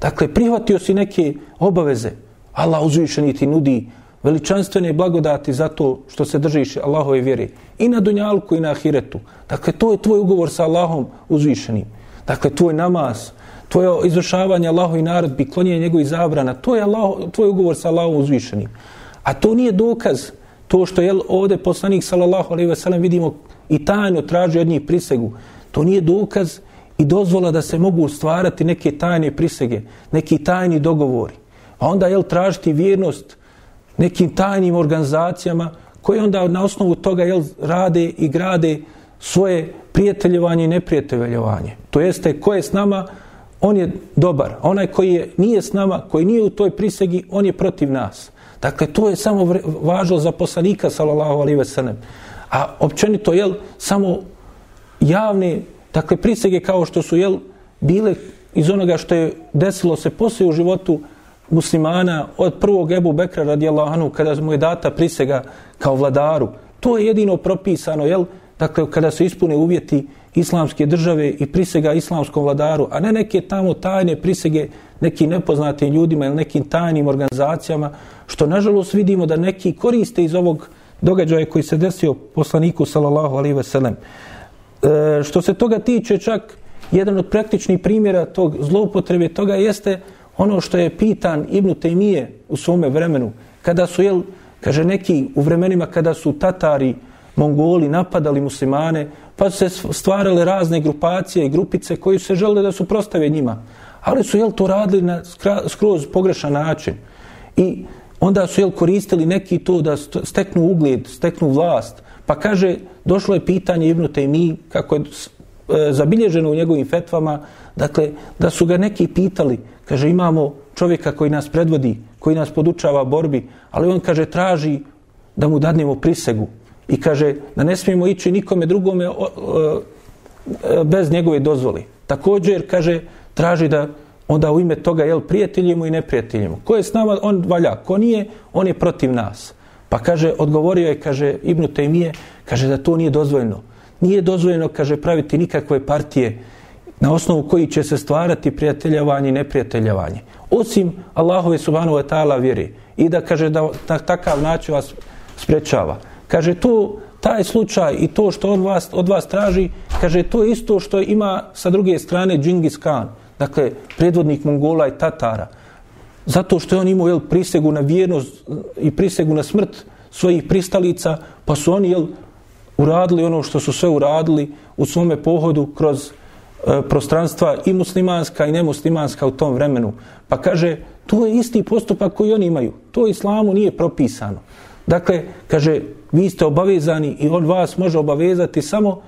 Dakle, prihvatio si neke obaveze. Allah uzvišeni ti nudi veličanstvene blagodati za to što se držiš Allahove vjere i na dunjalku i na ahiretu. Dakle, to je tvoj ugovor sa Allahom uzvišenim. Dakle, tvoj namaz, tvoje izvršavanje Allahovi naredbi, klonjenje njegovih zabrana, to je Allah, tvoj ugovor sa Allahom uzvišenim. A to nije dokaz to što je ovdje poslanik sallallahu alaihi ve sellem vidimo i tajno traži od njih prisegu. To nije dokaz i dozvola da se mogu stvarati neke tajne prisege, neki tajni dogovori. A onda je tražiti vjernost nekim tajnim organizacijama koje onda na osnovu toga jel, rade i grade svoje prijateljevanje i neprijateljevanje. To jeste, ko je s nama, on je dobar. Onaj koji je, nije s nama, koji nije u toj prisegi, on je protiv nas. Dakle, to je samo važno za poslanika, sallallahu alaihi ve sellem. A općenito, jel, samo javne, dakle, prisege kao što su, jel, bile iz onoga što je desilo se poslije u životu muslimana od prvog Ebu Bekra radijallahu anhu kada mu je data prisega kao vladaru. To je jedino propisano, jel? Dakle, kada se ispune uvjeti islamske države i prisega islamskom vladaru, a ne neke tamo tajne prisege nekim nepoznatim ljudima ili nekim tajnim organizacijama, što nažalost vidimo da neki koriste iz ovog događaja koji se desio poslaniku sallallahu alaihi veselem. E, što se toga tiče, čak jedan od praktičnih primjera tog zloupotrebe toga jeste ono što je pitan Ibn Taymije u svome vremenu, kada su, jel, kaže neki u vremenima kada su Tatari, Mongoli napadali muslimane, pa se stvarale razne grupacije i grupice koji se žele da su prostave njima. Ali su jel, to radili na skroz pogrešan način. I onda su jel, koristili neki to da steknu ugled, steknu vlast. Pa kaže, došlo je pitanje Ibn Taymije, kako je e, zabilježeno u njegovim fetvama, dakle, da su ga neki pitali, Kaže, imamo čovjeka koji nas predvodi, koji nas podučava borbi, ali on, kaže, traži da mu dadnemo prisegu. I kaže, da ne smijemo ići nikome drugome e, bez njegove dozvoli. Također, kaže, traži da onda u ime toga, jel, prijateljimo i neprijateljimo. Ko je s nama, on valja. Ko nije, on je protiv nas. Pa kaže, odgovorio je, kaže, Ibnu Tejmije, kaže da to nije dozvoljeno. Nije dozvoljeno, kaže, praviti nikakve partije, na osnovu koji će se stvarati prijateljavanje i neprijateljavanje. Osim Allahove subhanahu wa ta'ala vjeri. I da kaže da na takav način vas sprečava. Kaže to, taj slučaj i to što on vas, od vas traži, kaže to isto što ima sa druge strane Džingis Khan. Dakle, predvodnik Mongola i Tatara. Zato što je on imao jel, prisegu na vjernost eh, i prisegu na smrt svojih pristalica, pa su oni jel, uradili ono što su sve uradili u svome pohodu kroz e, prostranstva i muslimanska i nemuslimanska u tom vremenu. Pa kaže, to je isti postupak koji oni imaju. To islamu nije propisano. Dakle, kaže, vi ste obavezani i on vas može obavezati samo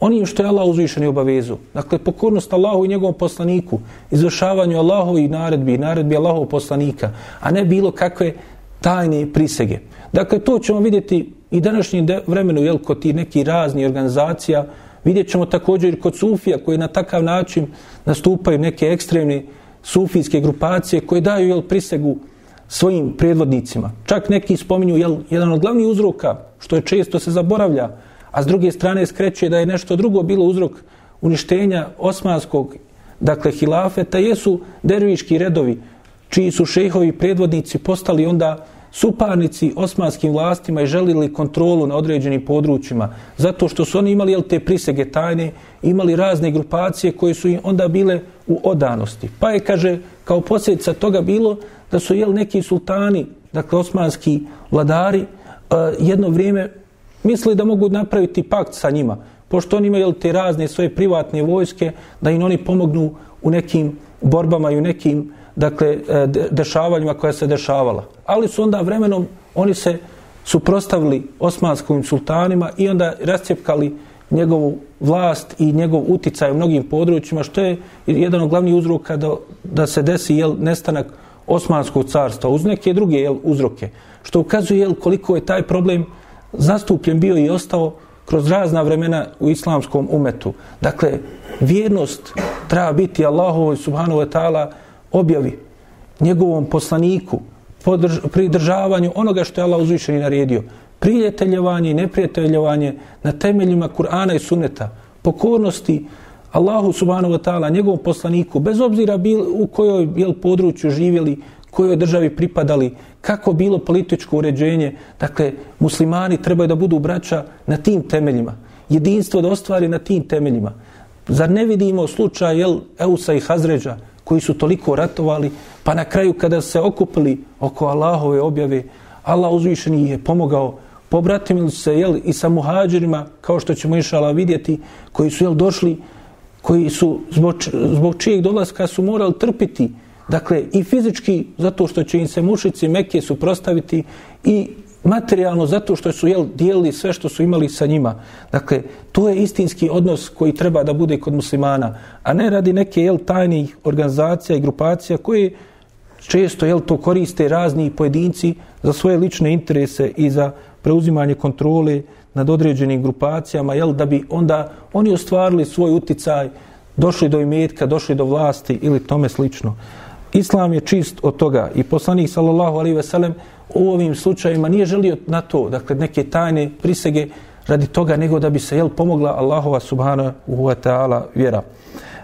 onim što je Allah uzvišeni obavezu. Dakle, pokornost Allahu i njegovom poslaniku, izvršavanju Allahu i naredbi, naredbi Allahov poslanika, a ne bilo kakve tajne prisege. Dakle, to ćemo vidjeti i današnjim vremenu, jel, kod ti neki razni organizacija, vidjet ćemo također i kod Sufija koji na takav način nastupaju neke ekstremne sufijske grupacije koje daju jel, prisegu svojim predvodnicima. Čak neki spominju jel, jedan od glavnih uzroka, što je često se zaboravlja, a s druge strane skreće da je nešto drugo bilo uzrok uništenja osmanskog, dakle, hilafeta, jesu derviški redovi, čiji su šehovi predvodnici postali onda suparnici osmanskim vlastima i želili kontrolu na određenim područjima, zato što su oni imali jel, te prisege tajne, imali razne grupacije koje su im onda bile u odanosti. Pa je, kaže, kao posljedica toga bilo da su jel, neki sultani, dakle osmanski vladari, e, jedno vrijeme mislili da mogu napraviti pakt sa njima, pošto oni imaju te razne svoje privatne vojske, da im oni pomognu u nekim borbama i u nekim dakle, e, dešavanjima koja se dešavala. Ali su onda vremenom oni se suprostavili osmanskim sultanima i onda rascijepkali njegovu vlast i njegov uticaj u mnogim područjima, što je jedan od glavnih uzroka da, da se desi jel, nestanak osmanskog carstva uz neke druge jel, uzroke. Što ukazuje jel, koliko je taj problem zastupljen bio i ostao kroz razna vremena u islamskom umetu. Dakle, vjernost treba biti Allahovoj subhanahu wa ta'ala objavi njegovom poslaniku podrž, pridržavanju onoga što je Allah uzvišeni naredio. Prijateljevanje i neprijateljevanje na temeljima Kur'ana i Sunneta. Pokornosti Allahu subhanahu wa ta'ala, njegovom poslaniku, bez obzira bil, u kojoj jel, području živjeli, kojoj državi pripadali, kako bilo političko uređenje. Dakle, muslimani trebaju da budu braća na tim temeljima. Jedinstvo da ostvari na tim temeljima. Zar ne vidimo slučaj jel, Eusa i Hazređa, koji su toliko ratovali, pa na kraju kada se okupili oko Allahove objave, Allah uzvišeni je pomogao, pobratimili se jel, i sa muhađirima, kao što ćemo išala vidjeti, koji su jel, došli, koji su zbog, zbog čijeg dolaska su morali trpiti, dakle i fizički, zato što će im se mušici meke suprostaviti i materijalno zato što su jel, dijelili sve što su imali sa njima. Dakle, to je istinski odnos koji treba da bude kod muslimana, a ne radi neke jel, tajnih organizacija i grupacija koje često jel, to koriste razni pojedinci za svoje lične interese i za preuzimanje kontrole nad određenim grupacijama, jel, da bi onda oni ostvarili svoj uticaj, došli do imetka, došli do vlasti ili tome slično. Islam je čist od toga i poslanik sallallahu alaihi ve sellem u ovim slučajima nije želio na to, dakle neke tajne prisege radi toga nego da bi se jel pomogla Allahova subhanahu wa ta'ala vjera.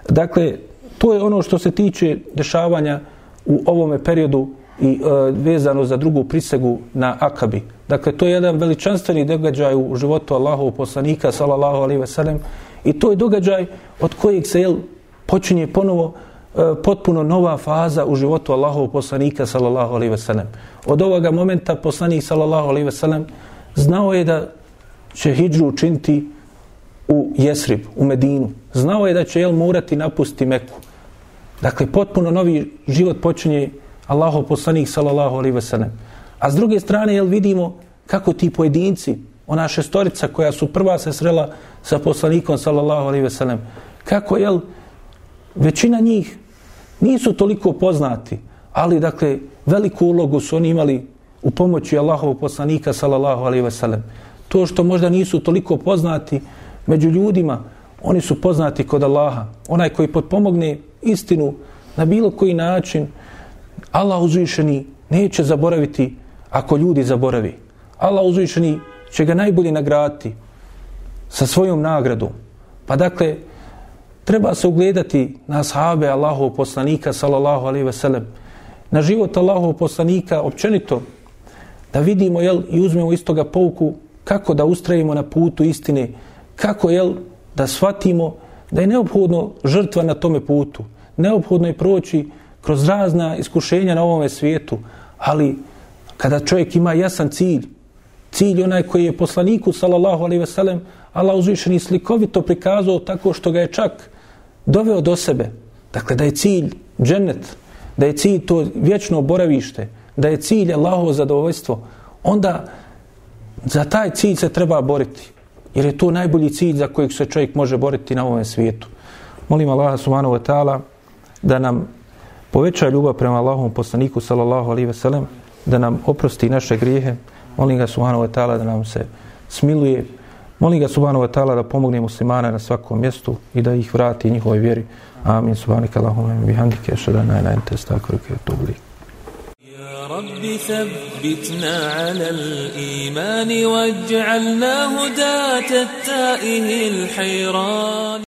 Dakle, to je ono što se tiče dešavanja u ovome periodu i e, vezano za drugu prisegu na Akabi. Dakle, to je jedan veličanstveni događaj u životu Allahovog poslanika, salallahu alaihi ve sellem, i to je događaj od kojeg se jel, počinje ponovo E, potpuno nova faza u životu Allahovog poslanika sallallahu alejhi ve sellem. Od ovoga momenta poslanik sallallahu alejhi ve sellem znao je da će hidžu učiniti u Jesrib, u Medinu. Znao je da će jel morati napustiti Meku. Dakle, potpuno novi život počinje Allahov poslanik sallallahu alejhi ve sellem. A s druge strane, jel vidimo kako ti pojedinci, ona šestorica koja su prva se srela sa poslanikom sallallahu alejhi ve sellem, kako jel većina njih nisu toliko poznati, ali dakle veliku ulogu su oni imali u pomoći Allahovog poslanika sallallahu alejhi ve sellem. To što možda nisu toliko poznati među ljudima, oni su poznati kod Allaha. Onaj koji potpomogne istinu na bilo koji način, Allah uzvišeni neće zaboraviti ako ljudi zaboravi. Allah uzvišeni će ga najbolje nagraditi sa svojom nagradom. Pa dakle, treba se ugledati na sahabe Allahov poslanika sallallahu alejhi ve sellem na život Allahov poslanika općenito da vidimo jel i uzmemo iz toga pouku kako da ustrajimo na putu istine kako jel da shvatimo da je neophodno žrtva na tome putu. Neophodno je proći kroz razna iskušenja na ovome svijetu ali kada čovjek ima jasan cilj cilj onaj koji je poslaniku sallallahu alaihi veselem Allah uzvišeni slikovito prikazao tako što ga je čak doveo do sebe. Dakle, da je cilj džennet, da je cilj to vječno boravište, da je cilj Allahovo zadovoljstvo, onda za taj cilj se treba boriti. Jer je to najbolji cilj za kojeg se čovjek može boriti na ovom svijetu. Molim Allaha subhanahu wa ta'ala da nam poveća ljubav prema Allahovom poslaniku sallallahu alaihi ve sellem, da nam oprosti naše grijehe. Molim ga subhanahu wa ta'ala da nam se smiluje. Molim ga subhanahu wa ta'ala da pomogne muslimana na svakom mjestu i da ih vrati njihovoj vjeri. Amin. Subhanika Allahumma bihamdike. Šedan najna ente stakruke. Tubli. رب ثبتنا على الإيمان واجعلنا هداة التائه الحيران